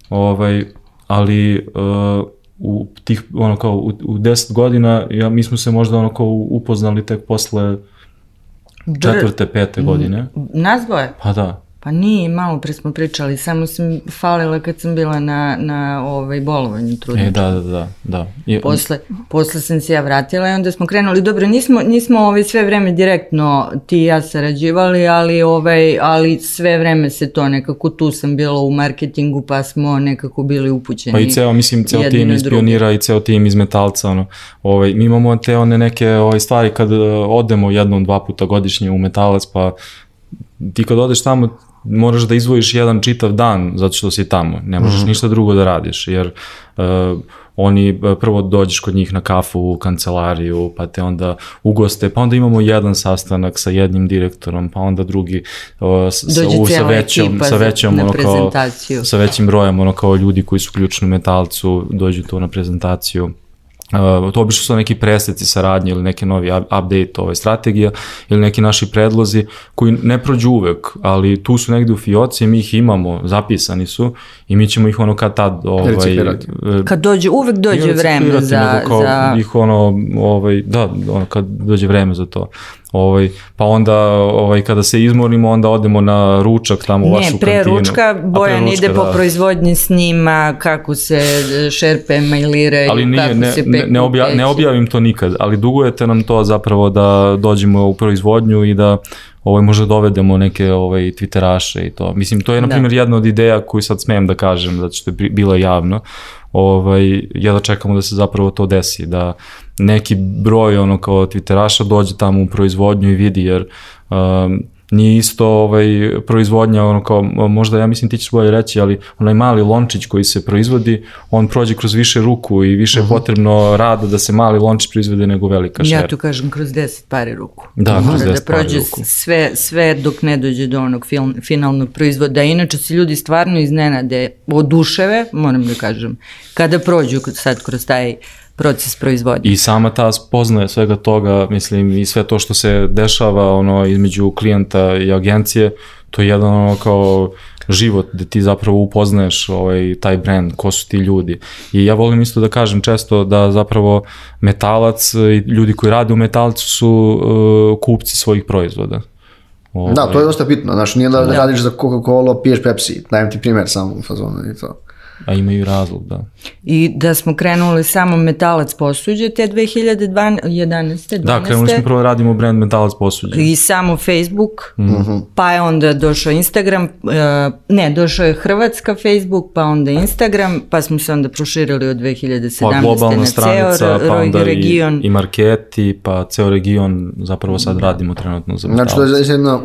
ovaj, ali eh, u tih, ono kao, u, u 10 godina, ja, mi smo se možda ono kao upoznali tek posle četvrte, pete godine. Nas dvoje? Pa da. Pa nije, malo pre smo pričali, samo sam falila kad sam bila na, na ovaj, bolovanju trudničkom. E, da, da, da. da. I, Posle, posle sam se ja vratila i onda smo krenuli, dobro, nismo, nismo ovaj sve vreme direktno ti i ja sarađivali, ali, ovaj, ali sve vreme se to nekako, tu sam bila u marketingu pa smo nekako bili upućeni. Pa i ceo, mislim, ceo tim iz pionira i ceo tim iz metalca, ono, ovaj, mi imamo te one neke ovaj, stvari kad uh, odemo jednom, dva puta godišnje u metalac, pa ti kad odeš tamo, moraš da izvojiš jedan čitav dan zato što si tamo, ne možeš ništa drugo da radiš, jer uh, oni uh, prvo dođeš kod njih na kafu u kancelariju, pa te onda ugoste, pa onda imamo jedan sastanak sa jednim direktorom, pa onda drugi uh, sa, Dođe u, sa većom, sa većom ono kao, sa većim brojem ono kao ljudi koji su ključni u metalcu dođu tu na prezentaciju Uh, to obično su neki preseci saradnje ili neki novi up- update ove strategija ili neki naši predlozi koji ne prođu uvek, ali tu su negde u fioci, mi ih imamo, zapisani su i mi ćemo ih ono kad tad ovaj, Reciklirati. e, Kad dođe, uvek dođe vreme za... nego kao za... ih ono, ovaj, da, ono, kad dođe vreme za to. Ovaj, pa onda ovaj, kada se izmorimo, onda odemo na ručak tamo u vašu Ne, pre kantinu. ručka, Bojan pre ručka, ide po da. proizvodnji snima, kako se šerpe mailiraju, ali nije, kako ne, se peku ne, obja, ne objavim to nikad, ali dugujete nam to zapravo da dođemo u proizvodnju i da ovaj, možda dovedemo neke ovaj, twitteraše i to. Mislim, to je, na Da. primjer, jedna od ideja koju sad smem da kažem, zato što je bila javno. Ovaj, ja da čekamo da se zapravo to desi, da neki broj ono kao twitteraša dođe tamo u proizvodnju i vidi, jer um, nije isto ovaj, proizvodnja, ono kao, možda ja mislim ti ćeš bolje reći, ali onaj mali lončić koji se proizvodi, on prođe kroz više ruku i više je potrebno rada da se mali lončić proizvede nego velika šerpa. Ja tu kažem kroz 10 pari ruku. Da, kroz Mora 10 da prođe pari ruku. sve, sve dok ne dođe do onog film, finalnog proizvoda. Inače se ljudi stvarno iznenade, oduševe, moram da kažem, kada prođu sad kroz taj proces proizvodnje. I sama ta spoznaja svega toga, mislim, i sve to što se dešava ono, između klijenta i agencije, to je jedan ono kao život gde ti zapravo upoznaješ ovaj, taj brand, ko su ti ljudi. I ja volim isto da kažem često da zapravo metalac i ljudi koji rade u metalcu su uh, kupci svojih proizvoda. Ovaj, Da, to je dosta bitno, znaš, nije da, radiš za Coca-Cola, piješ Pepsi, dajem ti primjer samo u fazonu i to. A imaju razlog, da. I da smo krenuli samo metalac posuđe te 2011. 12. Da, krenuli smo prvo da radimo brand Metalac posuđe. I samo Facebook, mm -hmm. pa je onda došao Instagram, uh, ne, došao je Hrvatska Facebook, pa onda Instagram, pa smo se onda proširili od 2017. Pa globalna na stranica, ceo pa onda region. i, i marketi, pa ceo region zapravo sad radimo trenutno za Znači, to Metalac. je jedna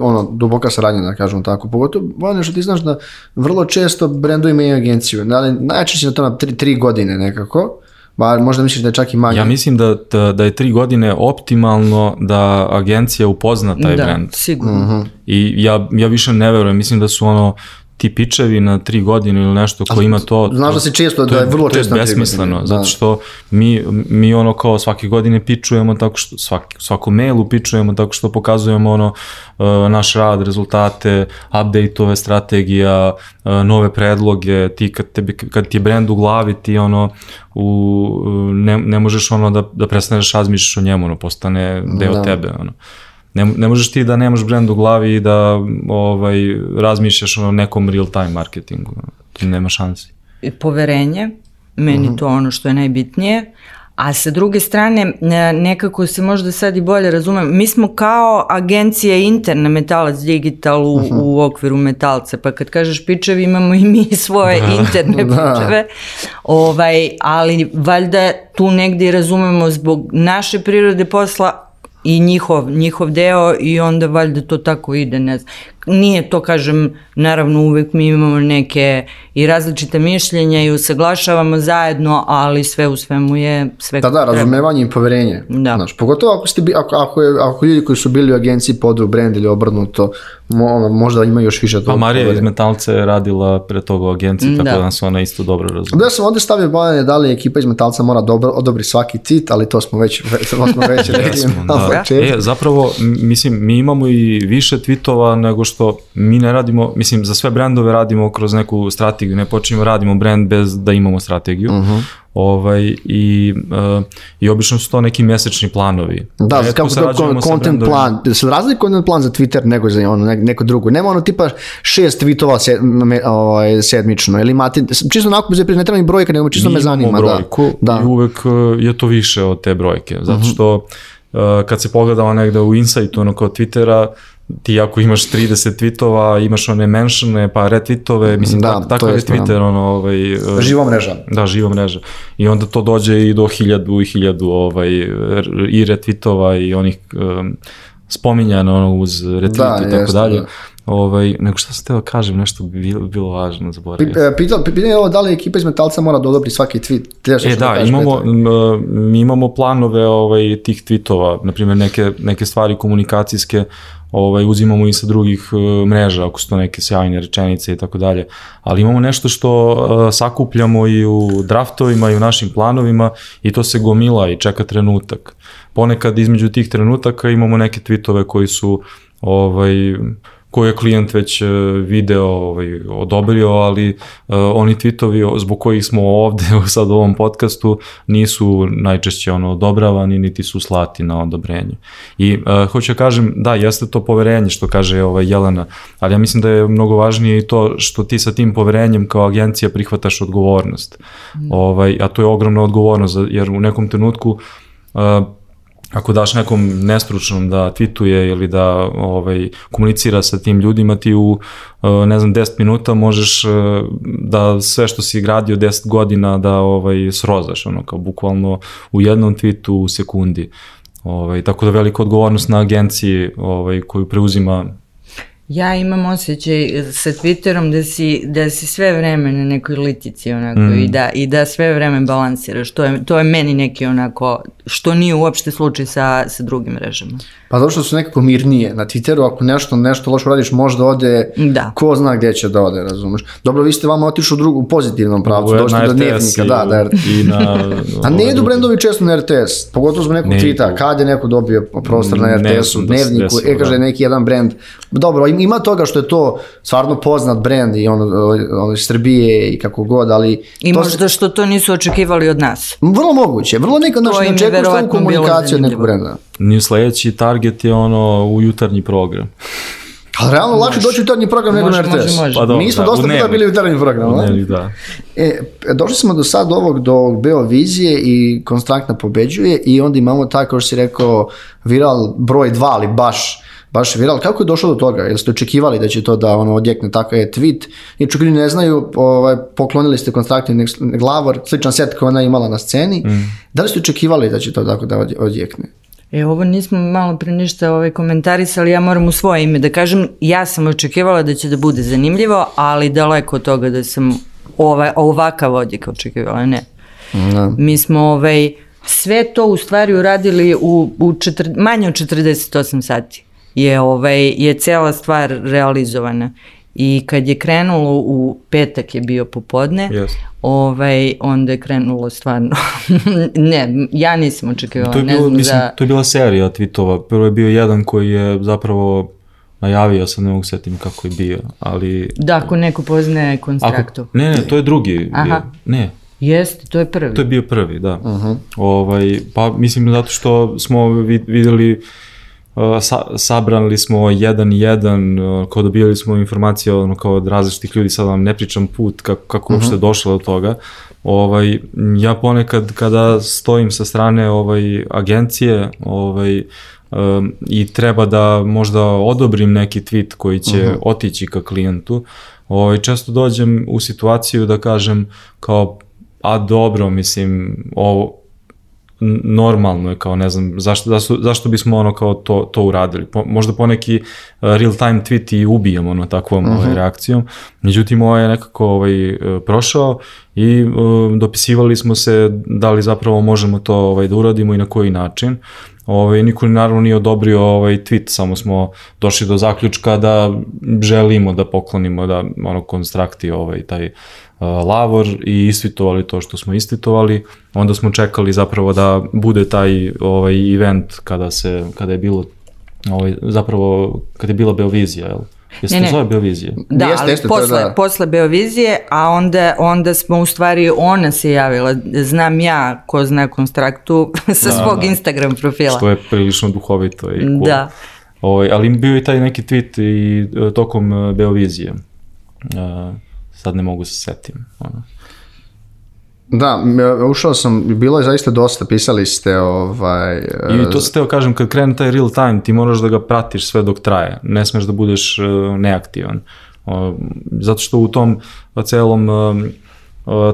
ono, duboka saradnja, da kažem tako. Pogotovo, Vanja, što ti znaš da vrlo često brendovi imaju agenciju. Da, ali najčešće na to na tri, tri godine nekako. Ba, možda misliš da je čak i manje. Ja mislim da, da, da je tri godine optimalno da agencija upozna taj da, brand. sigurno. Mhm. I ja, ja više ne verujem, mislim da su ono ti pičevi na tri godine ili nešto ko ima to... znaš to- da se često- to da je vrlo to često na tri besmisleno, godine, zato da. što mi, mi ono kao svake godine pičujemo tako što, svaki, svaku mailu pičujemo tako što pokazujemo ono uh, naš rad, rezultate, update-ove strategija, uh, nove predloge, ti kad, tebi, kad ti je brand u glavi ti ono u, ne, ne možeš ono da, da prestaneš razmišljaš o njemu, ono postane deo Da. tebe, ono. Ne, ne možeš ti da nemaš brand u glavi i da ovaj, razmišljaš o nekom real time marketingu. Ti nema šansi. I poverenje, meni Mhm. to ono što je najbitnije. A sa druge strane, e, nekako se možda sad i bolje razumem, mi smo kao agencija interna Metalac Digital u, Mhm. u okviru Metalca, pa kad kažeš pičevi imamo i mi svoje interne Da. pičeve, ovaj, ali valjda tu negdje i razumemo zbog naše prirode posla i njihov, njihov deo i onda valjda to tako ide, ne znam. Nije to, kažem, naravno uvek mi imamo neke i različite mišljenja i usaglašavamo zajedno, ali sve u svemu je sve Da, da, kako treba. razumevanje i poverenje. Da. Znaš, pogotovo ako, ste, bi- ako, ako, je, ako ljudi koji su bili u agenciji podru brand ili obrnuto, mo, možda ima još više Pa tog Marija iz poverenja. Metalca je radila pre toga u agenciji, tako Da. da nas ona isto dobro razume. Da sam ovde stavio bojane da li ekipa iz Metalca mora dobro odobri svaki tweet, ali to smo već, to smo već rekli da. početku. E, zapravo, mislim, mi imamo i više tweetova nego što mi ne radimo, mislim, za sve brendove radimo kroz neku strategiju, ne počinjemo radimo brand bez da imamo strategiju. Mhm. Ovaj, i, uh, I obično su to neki mesečni planovi. Da, Retko kako sarađujemo sa content plan, da se razlika content plan za Twitter nego za ono, ne- neko drugo. Nema ono tipa šest tweetova sed, me, ovaj, sedmično, ili imate, čisto onako, ne treba mi brojka, nego čisto mi me zanima. imamo brojku da. da. i uvek uh, je to više od te brojke, zato Mhm. što uh, kad se pogledamo negde u Insightu, ono kao Twittera, ti ako imaš 30 tweetova, imaš one menšane, pa retweetove, mislim, Da, da, to takav je. Twitter, ono, ovaj, uh, Živa mreža. Da, živa mreža. I onda to dođe i do hiljadu i hiljadu ovaj, i retweetova i onih um, spominjana ono, uz retweet Da, i tako jeste, dalje. da. Ovaj, nego šta sam teo da kažem, nešto bi bilo, bilo važno, zaboravio. sam. Pi- Pitao, pitanje je ovo da li ekipa iz Metalca mora da odobri svaki tweet. Nešto E da, kažeš, imamo, mi imamo planove ovaj, tih tweetova, na primjer neke, neke stvari komunikacijske ovaj, uzimamo i sa drugih uh, mreža, ako su to neke sjajne rečenice i tako dalje, ali imamo nešto što uh, sakupljamo i u draftovima i u našim planovima i to se gomila i čeka trenutak. Ponekad između tih trenutaka imamo neke tweetove koji su ovaj, koje je klijent već e, video ovaj, odobrio, ali uh, oni tweetovi zbog kojih smo ovde sad u ovom podcastu nisu najčešće ono odobravani niti su slati na odobrenje. I uh, hoću da kažem, da, jeste to poverenje što kaže ovaj Jelena, ali ja mislim da je mnogo važnije i to što ti sa tim poverenjem kao agencija prihvataš odgovornost. Ovaj, a to je ogromna odgovornost, jer u nekom trenutku uh, ako daš nekom nestručnom da tweetuje ili da ovaj, komunicira sa tim ljudima, ti u, uh, ne znam, 10 minuta možeš uh, da sve što si gradio 10 godina da ovaj, srozaš, ono, kao bukvalno u jednom tweetu u sekundi. Ovaj, tako da velika odgovornost na agenciji ovaj, koju preuzima Ja imam osjećaj sa Twitterom da si, da si sve vreme na nekoj litici onako Mm. i, da, i da sve vreme balansiraš. To je, to je meni neki onako, što nije uopšte slučaj sa, sa drugim mrežama. Pa zato što su nekako mirnije. Na Twitteru ako nešto, nešto loše uradiš, možda ode, Da. ko zna gde će da ode, razumeš. Dobro, vi ste vama otišli u drugu, u pozitivnom pravcu, u- došli do dnevnika, da, da. i na... A ovaj, ne idu druge. brendovi često na RTS, pogotovo zbog nekog Ne tweeta, kad je neko dobio prostor na RTS-u, da dnevniku, desilo, e kaže da. neki jedan brend. Dobro, ima toga što je to stvarno poznat brend i ono, ono iz Srbije i kako god, ali I to možda što to nisu očekivali od nas. Vrlo moguće, vrlo nekad To naš im ne je očekuješ verovatno ovu bilo komunikaciju od nekog brenda. Ni sledeći target je ono u jutarnji program. Ali realno lakše doći u jutarnji program nego na Može, može, RTS. može. Pa dobro, Mi smo da, u dosta puta bili u jutarnjem programu. a? Ne, da. E, došli smo do sad ovog, do Beovizije i Konstraktna pobeđuje i onda imamo taj, kao što si rekao, viral broj 2, ali baš baš viral. Kako je došlo do toga? Jeste očekivali da će to da ono odjekne takav je tweet? I čak ne znaju, ovaj, poklonili ste Konstraktni glavor, sličan set koji ona imala na sceni. Da li ste očekivali da će to tako da odje- odjekne? E, ovo nismo malo pre ništa ovaj, komentarisali, ja moram u svoje ime da kažem, ja sam očekivala da će da bude zanimljivo, ali daleko od toga da sam ovaj, ovakav odjek očekivala, ne. Da. Mi smo ovaj, sve to u stvari uradili u, u četir, manje od 48 sati je, ovaj, je cela stvar realizovana. I kad je krenulo u petak je bio popodne, Jeste. ovaj, onda je krenulo stvarno. ne, ja nisam očekivala, To je, ne bilo, znam mislim, za... to je bila serija tweetova. Prvo je bio jedan koji je zapravo najavio, sad ne mogu setim kako je bio, ali... Da, ako neko poznaje Ako, konstraktu. ne, ne, to je drugi bio. Aha. Ne, Jeste, to je prvi. to je bio prvi, da. ovaj, pa mislim zato što smo vid- videli uh, sa, sabrali smo jedan i jedan, uh, kao dobijali smo informacije ono, kao od različitih ljudi, sad vam ne pričam put kako, kako uh uopšte došlo do toga. Ovaj, ja ponekad kada stojim sa strane ovaj, agencije ovaj, um, i treba da možda odobrim neki tweet koji će otići ka klijentu, ovaj, često dođem u situaciju da kažem kao a dobro, mislim, ovo, normalno je kao ne znam zašto, zašto, zašto bismo ono kao to, to uradili? Po, možda poneki uh, real time tweet i ubijemo ono takvom ovaj, reakcijom. Međutim ovo je nekako ovaj, uh, prošao i uh, dopisivali smo se da li zapravo možemo to ovaj, da uradimo i na koji način. Ovaj, niko naravno nije odobrio ovaj tweet, samo smo došli do zaključka da želimo da poklonimo da ono konstrakti ovaj taj uh, lavor i istvitovali to što smo istvitovali. Onda smo čekali zapravo da bude taj ovaj event kada se kada je bilo ovaj zapravo kad je bila Beovizija, jel? Jeste Ne, ne, zove Beovizija? Da, Jeste, jeste, posle, da. posle Beovizije, a onda, onda smo u stvari, ona se javila, znam ja ko zna konstraktu sa Da, svog da. Instagram profila. Što je prilično duhovito i cool. Da. Ovaj, ali bio je taj neki tweet i e, tokom e, Beovizije. Uh, sad ne mogu se setim. Ono. Da, m- ušao sam, bilo je zaista dosta, pisali ste ovaj... I to se teo kažem, kad krene taj real time, ti moraš da ga pratiš sve dok traje. Ne smeš da budeš uh, neaktivan. Zato što u tom celom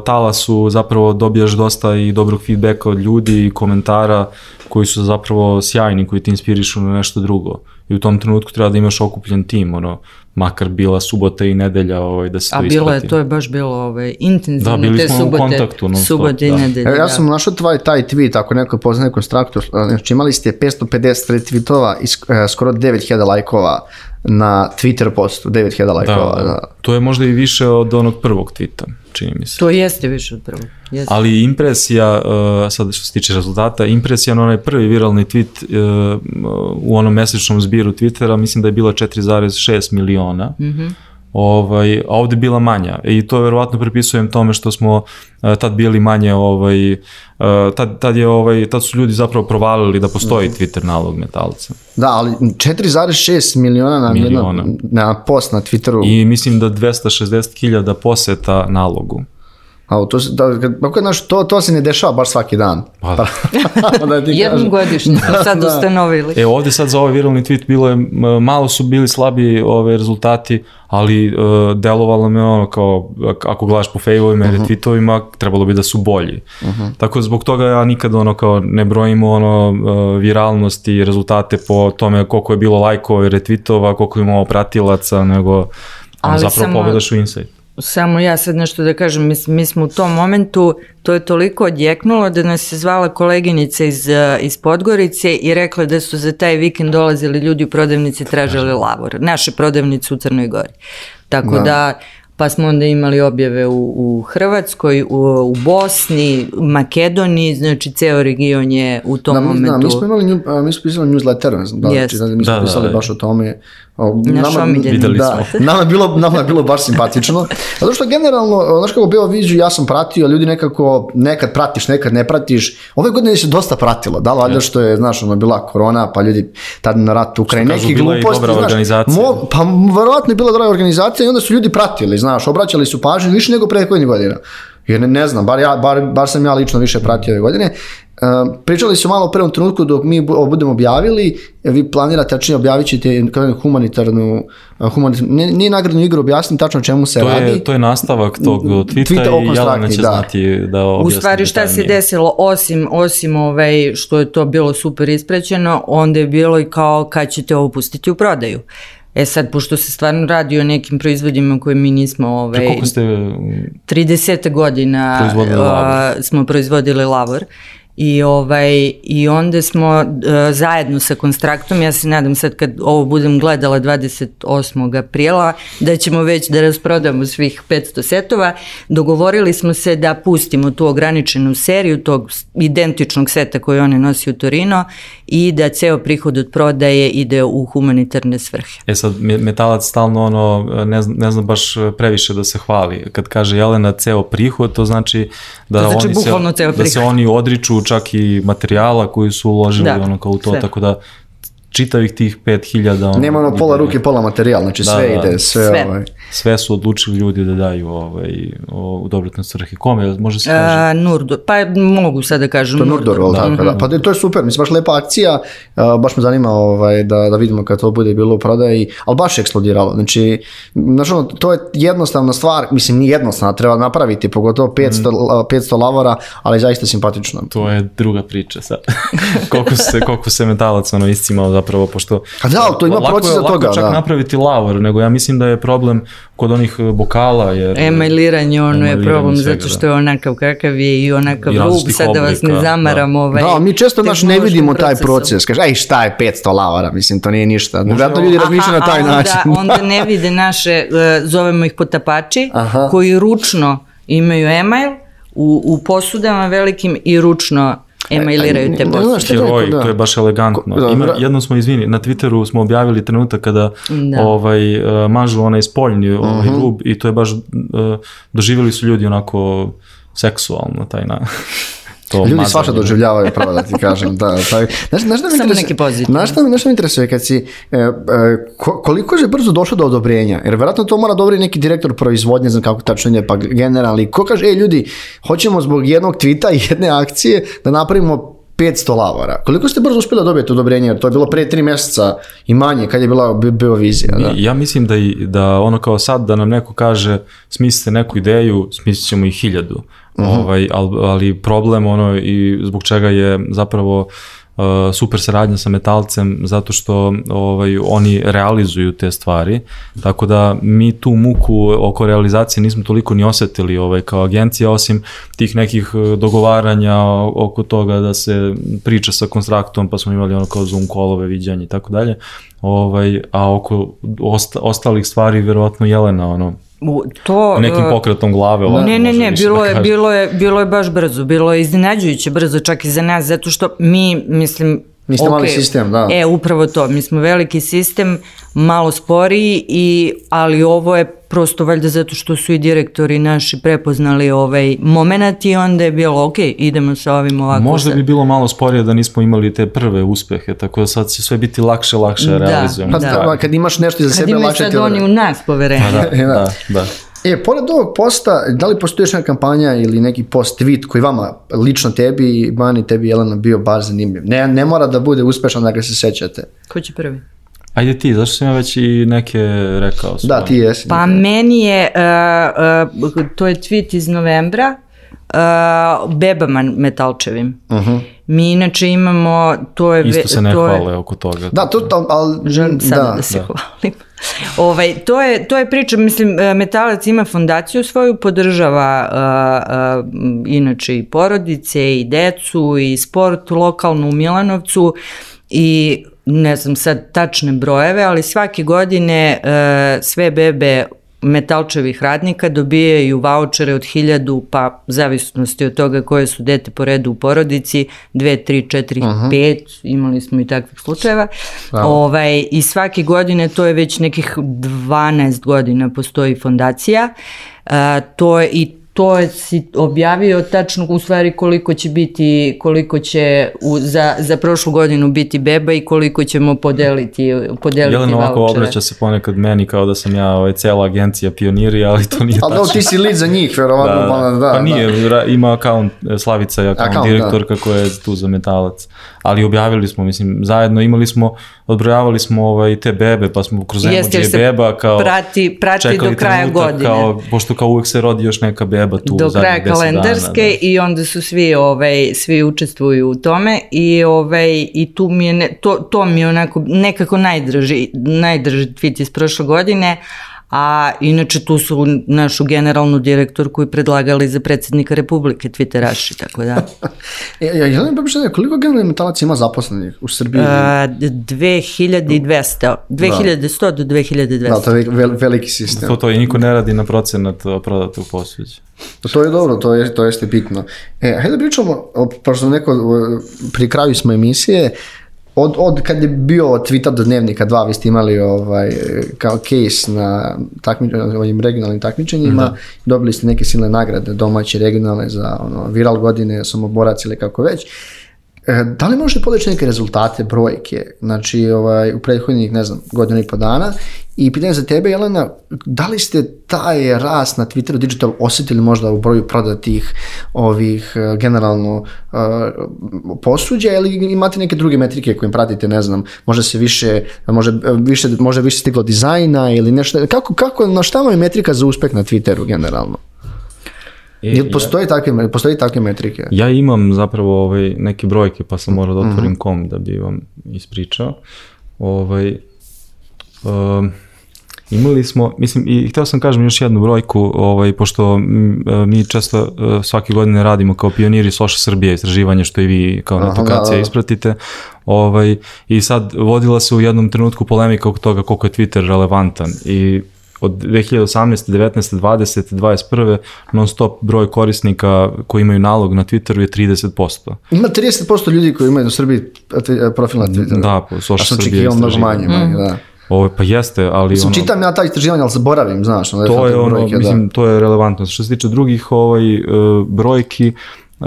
talasu zapravo dobijaš dosta i dobrog feedbacka od ljudi i komentara koji su zapravo sjajni, koji te inspirišu na nešto drugo. I u tom trenutku treba da imaš okupljen tim, ono, makar bila subota i nedelja ovaj, da se A to bilo je, isprati. to je baš bilo ovaj, intenzivno Da, bili te smo u subote, kontaktu non stop, subote i da. nedelje. Evo, ja da. sam našao tvoj taj tweet, ako neko poznaje konstraktor, znači imali ste 550 retweetova i e, skoro 9000 lajkova na Twitter postu, 9000 lajkova. Da, Da, to je možda i više od onog prvog tvita, čini mi se. To jeste više od prvog. Jeste. Ali impresija, uh, sad što se tiče rezultata, impresija na onaj prvi viralni tweet uh, u onom mesečnom zbiru Twittera, mislim da je bila 4,6 miliona. Mm Mhm. -hmm. Ovaj, a ovde bila manja i to verovatno pripisujem tome što smo uh, tad bili manje ovaj, uh, tad, tad, je, ovaj, tad su ljudi zapravo provalili da postoji Twitter nalog metalca. Da, ali 4,6 miliona na, Miliona. Jedna, na post na Twitteru. I mislim da 260.000 poseta nalogu. A, to, se- da, kad, ako, znaš, to, to se ne dešava baš svaki dan. Pa da. da ti Jednom godišnje smo sad ustanovili. E ovde sad za ovaj viralni tweet bilo je, malo su bili slabi ove rezultati, ali uh, delovalo me ono kao, ak- ako gledaš po fejvovima i retweetovima, trebalo bi da su bolji. Tako da zbog toga ja nikad ono kao ne brojim ono uh, viralnost i rezultate po tome koliko je bilo lajkova i retweetova, koliko je imao pratilaca, nego Ali zapravo samo- pogledaš u insight. Samo ja sad nešto da kažem, mi, mi smo u tom momentu, to je toliko odjeknulo da nas je zvala koleginica iz, eh, iz Podgorice i rekla da su za taj vikend dolazili ljudi u prodavnici tražili lavor. Naše prodavnice u Crnoj Gori. Tako Da. da, pa smo onda imali objave u, u Hrvatskoj, u, u Bosni, Makedoniji, znači ceo region je u tom Da, momentu. da, mi smo imali, nju- mi smo pisali newsletter, ne znam da, yes. da, mi smo Da, da, pisali da. baš o tome. O, Naš omiljeni. Videli da, smo. nama, je bilo, nama je bilo baš simpatično. Zato što generalno, znaš kako bilo viziju, ja sam pratio, ljudi nekako, nekad pratiš, nekad ne pratiš. Ove godine se dosta pratilo, da, valjda što je, znaš, ono, bila korona, pa ljudi tad na rat u Ukrajini, kažu, neki bila je i gluposti, znaš, mo- pa verovatno je bila dobra organizacija i onda su ljudi pratili, znaš, obraćali su pažnju više nego prethodnih godina. Jer ne, ne znam, bar, ja, bar, bar sam ja lično više pratio ove godine. Uh, pričali su malo u prvom trenutku dok mi budemo objavili, vi planirate, tačnije objavit ćete kao humanitarnu, humanitarnu nije, nije nagradnu igru, objasnim tačno čemu se To radi. je, to je nastavak tog tweeta, Tweeta i Jelena će da. znati da U objasni stvari šta se desilo, osim, osim ovaj, što je to bilo super isprećeno, onda je bilo i kao kad ćete ovo pustiti u prodaju. E sad, pošto se stvarno radi o nekim proizvodima koje mi nismo ovaj, Koliko ste 30 godina Proizvodili uh, lavor. smo proizvodili lavor i ovaj i onda smo uh, zajedno sa Konstraktom, ja se nadam sad kad ovo budem gledala 28. aprila da ćemo već da rasprodamo svih 500 setova, dogovorili smo se da pustimo tu ograničenu seriju tog identičnog seta koji one nosi u Torino i da ceo prihod od prodaje ide u humanitarne svrhe. E sad, me- metalac stalno ono, ne zna, ne zna baš previše da se hvali. Kad kaže Jelena ceo prihod, to znači da, To znači oni, se, ceo da se oni odriču čak i materijala koji su uložili Da, ono kao u to, sve. tako da čitavih tih 5000 ono, Nema ono pola ide- ruke, pola materijal, znači Da, sve da. ide, sve, Sve. ovaj. Sve su odlučili ljudi da daju ovaj, o, u dobrotne svrhe. Kome, može se kaže? A, Nurdo, pa mogu sad da kažem To je Nurdor, Nurdor. da. tako da. Pa to je super, mislim, baš lepa akcija, uh, baš me zanima ovaj, da, da vidimo kad to bude bilo u prodaji, ali baš je eksplodiralo, znači, znači ono, to je jednostavna stvar, mislim, nije jednostavna, treba napraviti, pogotovo 500, la- 500 lavora, ali zaista simpatično. To je druga priča sad. koliko se, koliko se metalac ono iscimao zapravo, pošto... A da, to ima proces za toga, Lako je čak da. napraviti lavor, nego ja mislim da je problem kod onih e, bokala, jer... Emailiranje, ono je problem svega, zato da. što je onakav kakav je i onakav I rub, sad da vas ne oblika, zamaram da. ovaj... Da, mi često naš ne vidimo taj proces. Kaže, aj šta je 500 lavara, mislim, to nije ništa. Vjerojatno ljudi razmišljaju na taj a onda, način. onda ne vide naše, e, zovemo ih potapači, Aha. koji ručno imaju email u, u posudama velikim i ručno emailiraju te posude. znaš šta Heroj, da. to je baš elegantno. Ko- da, Ima, jednom smo, izvini, na Twitteru smo objavili trenutak kada Da. ovaj, e, mažu onaj spoljni ovaj, Mhm. rub i to je baš, e, doživjeli su ljudi onako seksualno taj na... To Ljudi mazanje. svašta doživljavaju, pravo da ti kažem. Da, taj, znaš, znaš šta me Samo interesuje? neki pozitivni. Znaš šta, me- znaš šta me interesuje kad si, e, e, ko- koliko je brzo došlo do odobrenja? Jer vjerojatno to mora dobri neki direktor proizvodnje, znam kako tačno ide, pa generalni. Ko kaže, ej ljudi, hoćemo zbog jednog tvita i jedne akcije da napravimo 500 lavora. Koliko ste brzo uspjeli dobiti odobrenje? Jer to je bilo pre tri mjeseca i manje kad je bila bi- bio vizija. Da? Ja mislim da, i, da ono kao sad da nam neko kaže smislite neku ideju, smislit ćemo i hiljadu. Ovaj, ali, ali problem ono i zbog čega je zapravo uh, super saradnja sa metalcem zato što ovaj, oni realizuju te stvari, tako da mi tu muku oko realizacije nismo toliko ni osetili ovaj, kao agencija, osim tih nekih eh, dogovaranja oko toga da se priča sa konstraktom, pa smo imali ono kao Zoom kolove, viđanje i tako dalje, ovaj, a oko osta, ostalih stvari vjerovatno Jelena ono, To, nekim e, pokretom glave. ovako Ne, ne, ne, više bilo da je, bilo, je, bilo je baš brzo, bilo je iznenađujuće brzo čak i za nas, zato što mi, mislim, Mi ste mali okej, sistem, da. E, upravo to, mi smo veliki sistem, malo sporiji, i, ali ovo je prosto valjda zato što su i direktori naši prepoznali ovaj moment i onda je bilo, ok, idemo sa ovim ovako. Možda sad. bi bilo malo sporije da nismo imali te prve uspehe, tako da sad će sve biti lakše, lakše Da. realizujemo. Pa, Da. da. kad imaš nešto iza Kad sebe, lakše sad ti oni u nas poverenje. Da, Da. da, da. E, pored ovog posta, da li postoji još neka kampanja ili neki post tweet koji vama, lično tebi, Mani, tebi, Jelena, bio bar zanimljiv? Ne, ne mora da bude uspešan da ga se sećate. Ko će prvi? Ajde ti, zašto sam ja već i neke rekao? Da, svoje? ti jesi. Pa meni je, uh, uh, to je tweet iz novembra, uh, bebama metalčevim. Mi inače imamo, to je... Isto se ne to je- hvale oko toga. Da, to, to ali... Želim sada da, da. se hvalim. Ovaj, to, je, to je priča, mislim, e, Metalac ima fondaciju svoju, podržava a, a, m, inače i porodice i decu i sport lokalno u Milanovcu i ne znam sad tačne brojeve, ali svake godine e, sve bebe metalčevih radnika dobijaju vouchere od 1000, pa zavisnosti od toga koje su dete po redu u porodici, 2, 3, 4, uh -huh. 5, imali smo i takvih slučajeva. Ovaj, I svake godine, to je već nekih 12 godina postoji fondacija, a, to je i to je si objavio tačno u stvari koliko će biti, koliko će u, za, za prošlu godinu biti beba i koliko ćemo podeliti, podeliti Jelena ovako vouchere. obraća se ponekad meni kao da sam ja ovaj, cela agencija pioniri, ali to nije Ali tačno. da, ti si lead za njih, verovatno. Da, da, da, pa nije, ra- ima akaunt, e, Slavica je akaunt, Akaunt, direktorka koja je tu za metalac. Ali objavili smo, mislim, zajedno imali smo, odbrojavali smo ovaj, te bebe, pa smo kroz se beba kao prati, prati čekali do kraja trenutak godine. Kao, pošto kao uvek se rodi još neka beba tu do kraja 10 kalendarske dana, da. i onda su svi ovaj svi učestvuju u tome i ovaj i tu mi je ne, to to mi je onako nekako najdrži najdrži tweet iz prošle godine a inače tu su našu generalnu direktorku i predlagali za predsjednika Republike Twitteraši, tako da. E, ja, Jelena Babiša, koliko generalnih metalaca ima zaposlenih u Srbiji? A, 2200, 2100 do 2200. da, to je vel, veliki sistem. To to i niko ne radi na procenat prodatog posuđa. To je dobro, to, je, to jeste bitno. E, hajde da pričamo, o, pošto neko, pri kraju smo emisije, od, od kad je bio Twitter do dnevnika dva, vi ste imali ovaj, kao case na takmi, ovim regionalnim takmičenjima, Da. dobili ste neke silne nagrade, domaće, regionalne, za ono, viral godine, samoborac ili kako već. E, da li možete podići neke rezultate, brojke, znači ovaj, u prethodnih, ne znam, godinu i po dana i pitanje za tebe, Jelena, da li ste taj rast na Twitteru digital osjetili možda u broju prodatih ovih e, generalno e, posuđa ili imate neke druge metrike koje pratite, ne znam, može se više, može više, može više stiglo dizajna ili nešto, kako, kako, na šta vam je metrika za uspeh na Twitteru generalno? E, Jel postoji takve, postoji takve metrike? Ja imam zapravo ovaj, neke brojke, pa sam morao da otvorim kom da bi vam ispričao. Ovaj, um, imali smo, mislim, i hteo sam kažem još jednu brojku, ovaj, pošto m, e, mi često e, svake godine radimo kao pioniri Social Srbije istraživanje, što i vi kao Aha, netokacija da, da. ispratite. Ovaj, I sad vodila se u jednom trenutku polemika oko toga koliko je Twitter relevantan i od 2018. 19. 20. 21. non stop broj korisnika koji imaju nalog na Twitteru je 30%. Ima 30% ljudi koji imaju u Srbiji profil na Twitteru. Da, po Social A sam Srbije očekivao mnogo istraživanje. manje, mm. da. Ovo, pa jeste, ali Mislim, ono, čitam ja ta istraživanja, ali zaboravim, znaš. ono, to je ono, brojke, mislim, to je relevantno. Što se tiče drugih ovaj, e, brojki, e,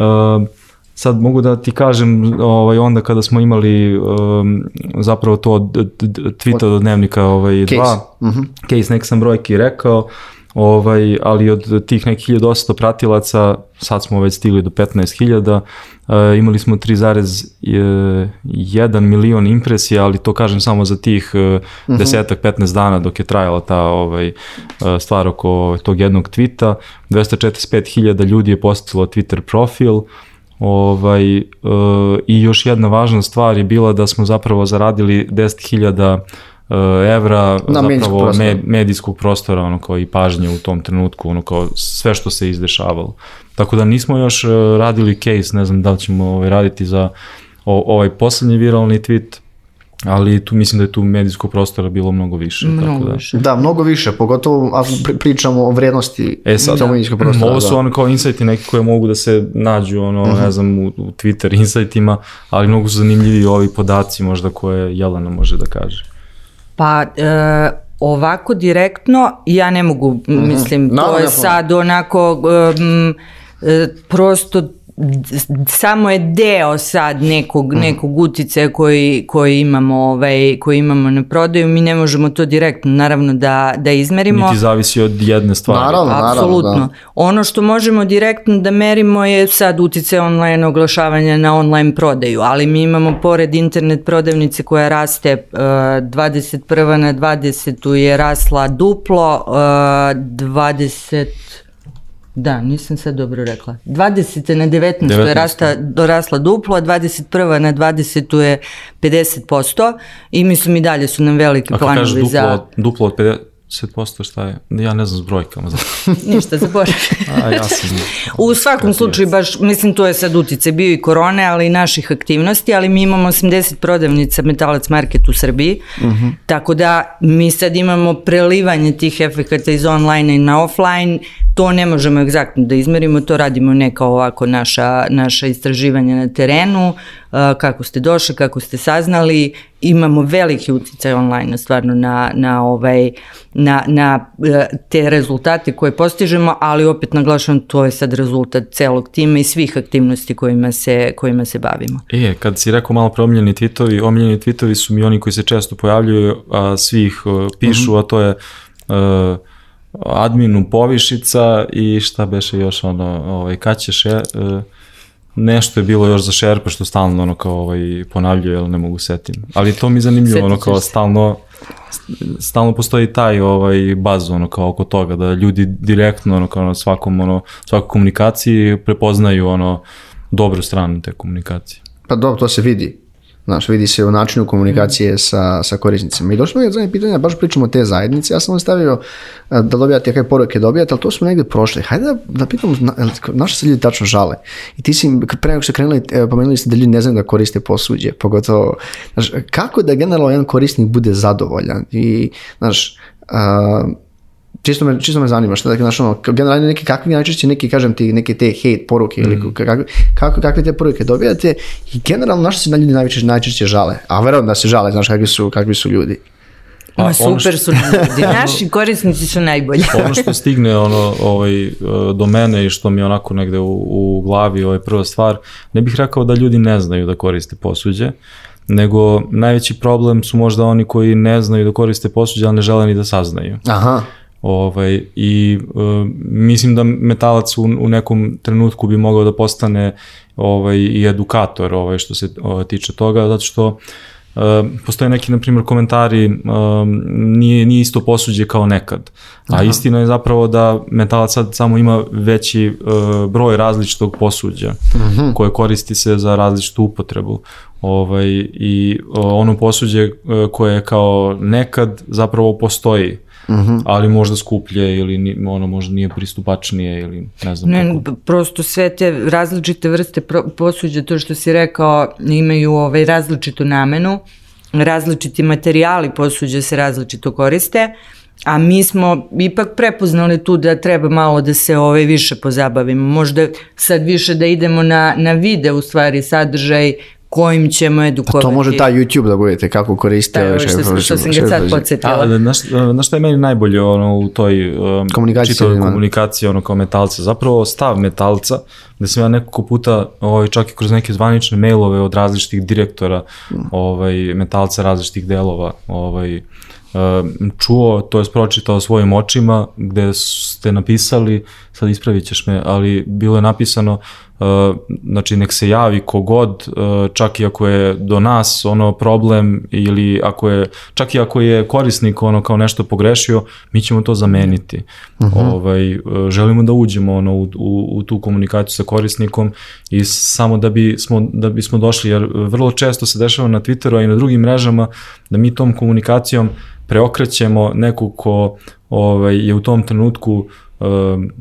sad mogu da ti kažem ovaj, onda kada smo imali um, zapravo to od, od, od tweeta do dnevnika ovaj, Case. dva, Mhm. case neke sam brojki rekao, ovaj, ali od tih nekih 1800 pratilaca, sad smo već stigli do 15.000, uh, imali smo 3,1 milion impresija, ali to kažem samo za tih uh, desetak, 15 dana dok je trajala ta ovaj, stvar oko ovaj, tog jednog tvita. 245.000 ljudi je posetilo Twitter profil, Ovaj, uh, I još jedna važna stvar je bila da smo zapravo zaradili 10.000 uh, evra Na zapravo prostora. me, medijskog prostora ono kao i pažnje u tom trenutku ono kao sve što se izdešavalo tako da nismo još uh, radili case ne znam da li ćemo ovaj, raditi za o, ovaj poslednji viralni tweet ali tu mislim da je tu medijskog prostora bilo mnogo više tako Mnogo da. više. Da, mnogo više, pogotovo ako pri- pričamo o vrednosti E sad, tog medijskog prostora. ovo su da. ono kao insajti neki koje mogu da se nađu ono, ne znam, u, u Twitter insajtima, ali mnogo su zanimljivi ovi podaci možda koje Jelena može da kaže. Pa, e, ovako direktno, ja ne mogu, mislim, to Naravno, je ne sad onako, e, prosto samo je deo sad nekog, nekog uticaja koji, koji, imamo, ovaj, koji imamo na prodaju, mi ne možemo to direktno naravno da, da izmerimo. Niti zavisi od jedne stvari. Naravno, naravno, Apsolutno. da. Ono što možemo direktno da merimo je sad utice online oglašavanja na online prodaju, ali mi imamo pored internet prodavnice koja raste uh, 21. na 20. je rasla duplo, uh, 20 Da, nisam sad dobro rekla. 20. na 19. 19. je 19.. rasta, dorasla duplo, a 21. na 20. je 50% i mislim i dalje su nam veliki Ako kažeš planovi duplo, za... od, duplo od 50, 10% šta je? Ja ne znam s brojkama. Ništa, zaboravim. A, ja sam... U svakom slučaju, baš, mislim, to je sad utice bio i korone, ali i naših aktivnosti, ali mi imamo 80 prodavnica Metalac Market u Srbiji, uh -huh. tako da mi sad imamo prelivanje tih efekata iz online i na offline, to ne možemo egzaktno da izmerimo, to radimo neka ovako naša, naša istraživanja na terenu, kako ste došli, kako ste saznali, imamo veliki uticaj online stvarno na, na, ovaj, na, na e, te rezultate koje postižemo, ali opet naglašavam to je sad rezultat celog tima i svih aktivnosti kojima se, kojima se bavimo. E, kad si rekao malo pre omiljeni tweetovi, omiljeni tweetovi su mi oni koji se često pojavljuju, a svi ih uh, pišu, mm -hmm. a to je uh, adminu povišica i šta beše još ono, ovaj, kad ćeš je, uh, nešto je bilo još za šerpe što stalno ono kao ovaj, ponavljaju, ali ne mogu setim. Ali to mi je zanimljivo, ono kao stalno, stalno postoji taj ovaj baz ono kao oko toga da ljudi direktno ono kao na svakom ono svakoj komunikaciji prepoznaju ono dobru stranu te komunikacije. Pa dobro, to se vidi. Znaš, vidi se u načinu komunikacije mm. sa, sa korisnicima. I došlo je zadnje pitanje, baš pričamo o te zajednice. Ja sam vam stavio da dobijate kakve poruke dobijate, ali to smo negde prošli. Hajde da, da pitamo, na, naše se ljudi tačno žale. I ti si, pre nego što krenuli, e, pomenuli ste da ljudi ne znaju da koriste posuđe, pogotovo, znaš, kako da generalno jedan korisnik bude zadovoljan i, znaš, uh, čisto me, čisto me zanima, šta da znaš, ono, generalno neki kakvi najčešće neki, kažem ti, neke te hate poruke mm. ili kakve, kako, kakve te poruke dobijate i generalno našto se na ljudi najčešće, najčešće žale, a verovatno da se žale, znaš kakvi su, kakvi su ljudi. Pa, Ma super što, su ljudi, naši korisnici su najbolji. ono što stigne ono, ovaj, do mene i što mi je onako negde u, u glavi ovaj, prva stvar, ne bih rekao da ljudi ne znaju da koriste posuđe, nego najveći problem su možda oni koji ne znaju da koriste posuđe, ali ne žele ni da saznaju. Aha. Ovaj, I uh, mislim da metalac u, u nekom trenutku bi mogao da postane ovaj, i edukator ovaj, što se ovaj, tiče toga, zato što Uh, postoje neki, na primjer, komentari uh, nije, nije isto posuđe kao nekad. A Aha. istina je zapravo da metalac sad samo ima veći uh, broj različitog posuđa uh mhm. -huh. koje koristi se za različitu upotrebu. Ovaj, I uh, ono posuđe uh, koje kao nekad zapravo postoji uh mhm. -huh. ali možda skuplje ili ono možda nije pristupačnije ili ne znam ne, kako. Prosto sve te različite vrste posuđa, to što si rekao, imaju ovaj, različitu namenu, različiti materijali posuđa se različito koriste, a mi smo ipak prepoznali tu da treba malo da se ovaj više pozabavimo. Možda sad više da idemo na, na video u stvari sadržaj kojim ćemo edukovati. A to može taj YouTube da budete, kako koriste. Da, što, što, što sam ga sad podsjetila. A, znaš, znaš šta je meni najbolje ono, u toj um, komunikaciji, čitavoj komunikaciji ono, kao metalca? Zapravo stav metalca, gde sam ja nekoliko puta, ovaj, čak i kroz neke zvanične mailove od različitih direktora ovaj, metalca različitih delova, ovaj, čuo, to je pročitao svojim očima, gde ste napisali, sad ispravit ćeš me, ali bilo je napisano znači nek se javi kogod, uh, čak i ako je do nas ono problem ili ako je, čak i ako je korisnik ono kao nešto pogrešio, mi ćemo to zameniti. Uh mhm. -huh. ovaj, uh, želimo da uđemo ono u, u, u tu komunikaciju sa korisnikom i samo da, bi smo, da bismo došli, jer vrlo često se dešava na Twitteru, a i na drugim mrežama, da mi tom komunikacijom preokrećemo nekog ko ovaj, je u tom trenutku uh,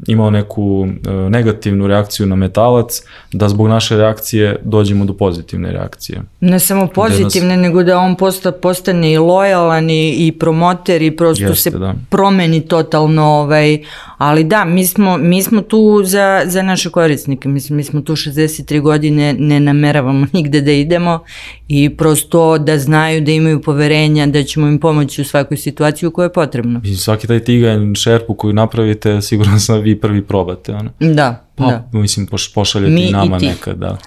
imao neku uh, negativnu reakciju na metalac, da zbog naše reakcije dođemo do pozitivne reakcije. Ne samo pozitivne, nas... nego da on posta, postane i lojalan i, i promoter i prosto Jeste, se da. promeni totalno, ovaj, ali da, mi smo, mi smo tu za, za naše korisnike, mislim, mi smo tu 63 godine, ne nameravamo nigde da idemo i prosto da znaju da imaju poverenja, da ćemo im pomoći u svakoj situaciji u kojoj je potrebno. I svaki taj tiganj, šerpu koju napravite, sigurno sam vi prvi probate. Ono. Da, pa, da. Mislim, poš, pošaljete Mi i nama i nekad, da.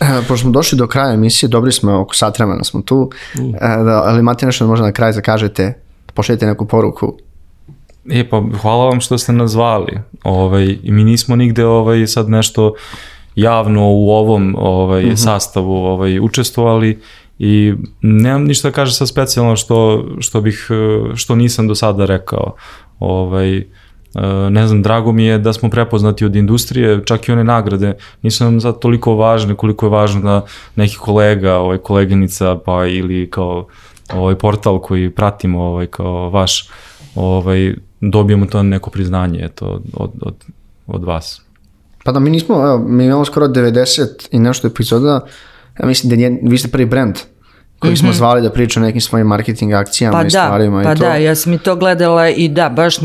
E, pošto smo došli do kraja emisije, dobri smo, oko sat vremena smo tu, uh. da, ali imate nešto da možda na kraj da kažete, pošaljete neku poruku E pa hvala vam što ste nazvali. Ovaj, I mi nismo nigde ovaj, sad nešto javno u ovom ovaj, uh mhm. -huh. sastavu ovaj, učestvovali i nemam ništa da kaže sa specijalno što, što, bih, što nisam do sada rekao. Ovaj, e, ne znam, drago mi je da smo prepoznati od industrije, čak i one nagrade nisu nam sad toliko važne koliko je važno da neki kolega, ovaj, koleginica, pa ili kao ovaj portal koji pratimo ovaj kao vaš, ovaj dobijemo to neko priznanje eto od od od vas. Pa da mi nismo, evo, mi imamo skoro 90 i nešto epizoda, ja mislim da nije, vi ste prvi brand koji mm -hmm. smo zvali da priča o nekim svojim marketing akcijama pa i da, stvarima. Pa i to. da, ja sam i to gledala i da, baš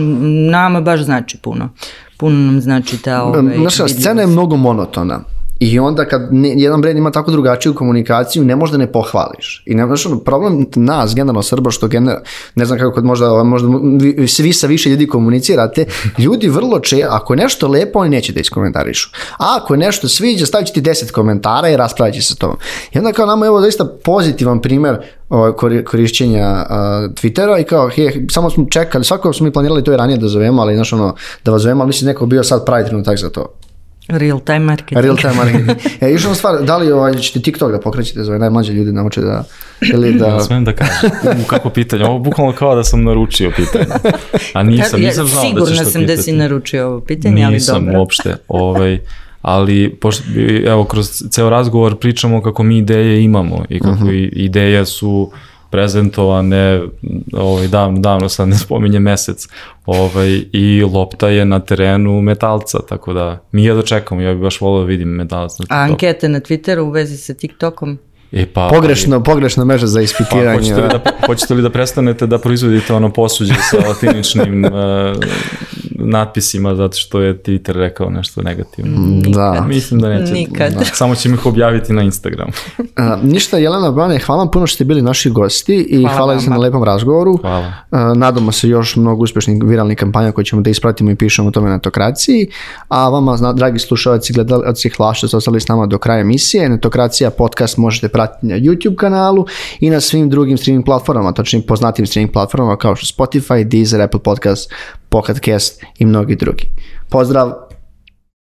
nama baš znači puno. Puno nam znači ta ovaj, Znaš, scena je mnogo monotona. I onda kad ne, jedan brand ima tako drugačiju komunikaciju, ne možda ne pohvališ. I ne, znaš, problem nas, generalno Srba, što gener, ne znam kako kod možda, možda vi, svi sa više ljudi komunicirate, ljudi vrlo če, ako je nešto lepo, oni neće da iskomentarišu. A ako je nešto sviđa, stavit će ti 10 komentara i raspravit će se to. I onda kao nama je ovo zaista pozitivan primer korišćenja uh, Twittera i kao, he, samo smo čekali, svako smo mi planirali to i ranije da zovemo, ali znaš ono, da vas zovemo, ali mislim neko bio sad pravi trenutak za to. Real time marketing. Real time marketing. E, još jedna stvar, da li ovaj, ćete TikTok da pokrećete za ove najmlađe ljudi nauče da... Ili da... Ja smijem da kažem, u kako pitanje, ovo bukvalno kao da sam naručio pitanje. A nisam, nisam znao da ćeš to Sigurno sam pitati. da si naručio ovo pitanje, ali Nisam dobro. uopšte, ovaj, ali pošto, evo, kroz ceo razgovor pričamo kako mi ideje imamo i kako uh -huh. ideje su prezentovane ovaj, davno, davno, sad ne spominje mesec, ovaj, i lopta je na terenu metalca, tako da mi je da čekamo, ja bih baš volio da vidim metalac na A TikToku. ankete na Twitteru u vezi sa TikTokom? E, pa, Pogrešno, pogrešna meža za Pa, ispitivanje. hoćete, li da, hoćete li da prestanete da proizvodite ono posuđe sa latiničnim uh, natpisima zato što je Twitter rekao nešto negativno? Da. Mislim da neće. Nikad. Da, samo ćemo ih objaviti na Instagramu. A, ništa, Jelena Bane, hvala vam puno što ste bili naši gosti i hvala, hvala se na lepom razgovoru. Hvala. A, nadamo se još mnogo uspešnih viralnih kampanja koje ćemo da ispratimo i pišemo o tome na Netokraciji. A vama, zna, dragi slušalci, gledalci, hvala što ste ostali s nama do kraja emisije. Netokracija podcast možete pratiti na YouTube kanalu i na svim drugim streaming platformama, točnije poznatim streaming platformama kao što Spotify, Deezer, Apple Podcast, Pocket Cast i mnogi drugi. Pozdrav!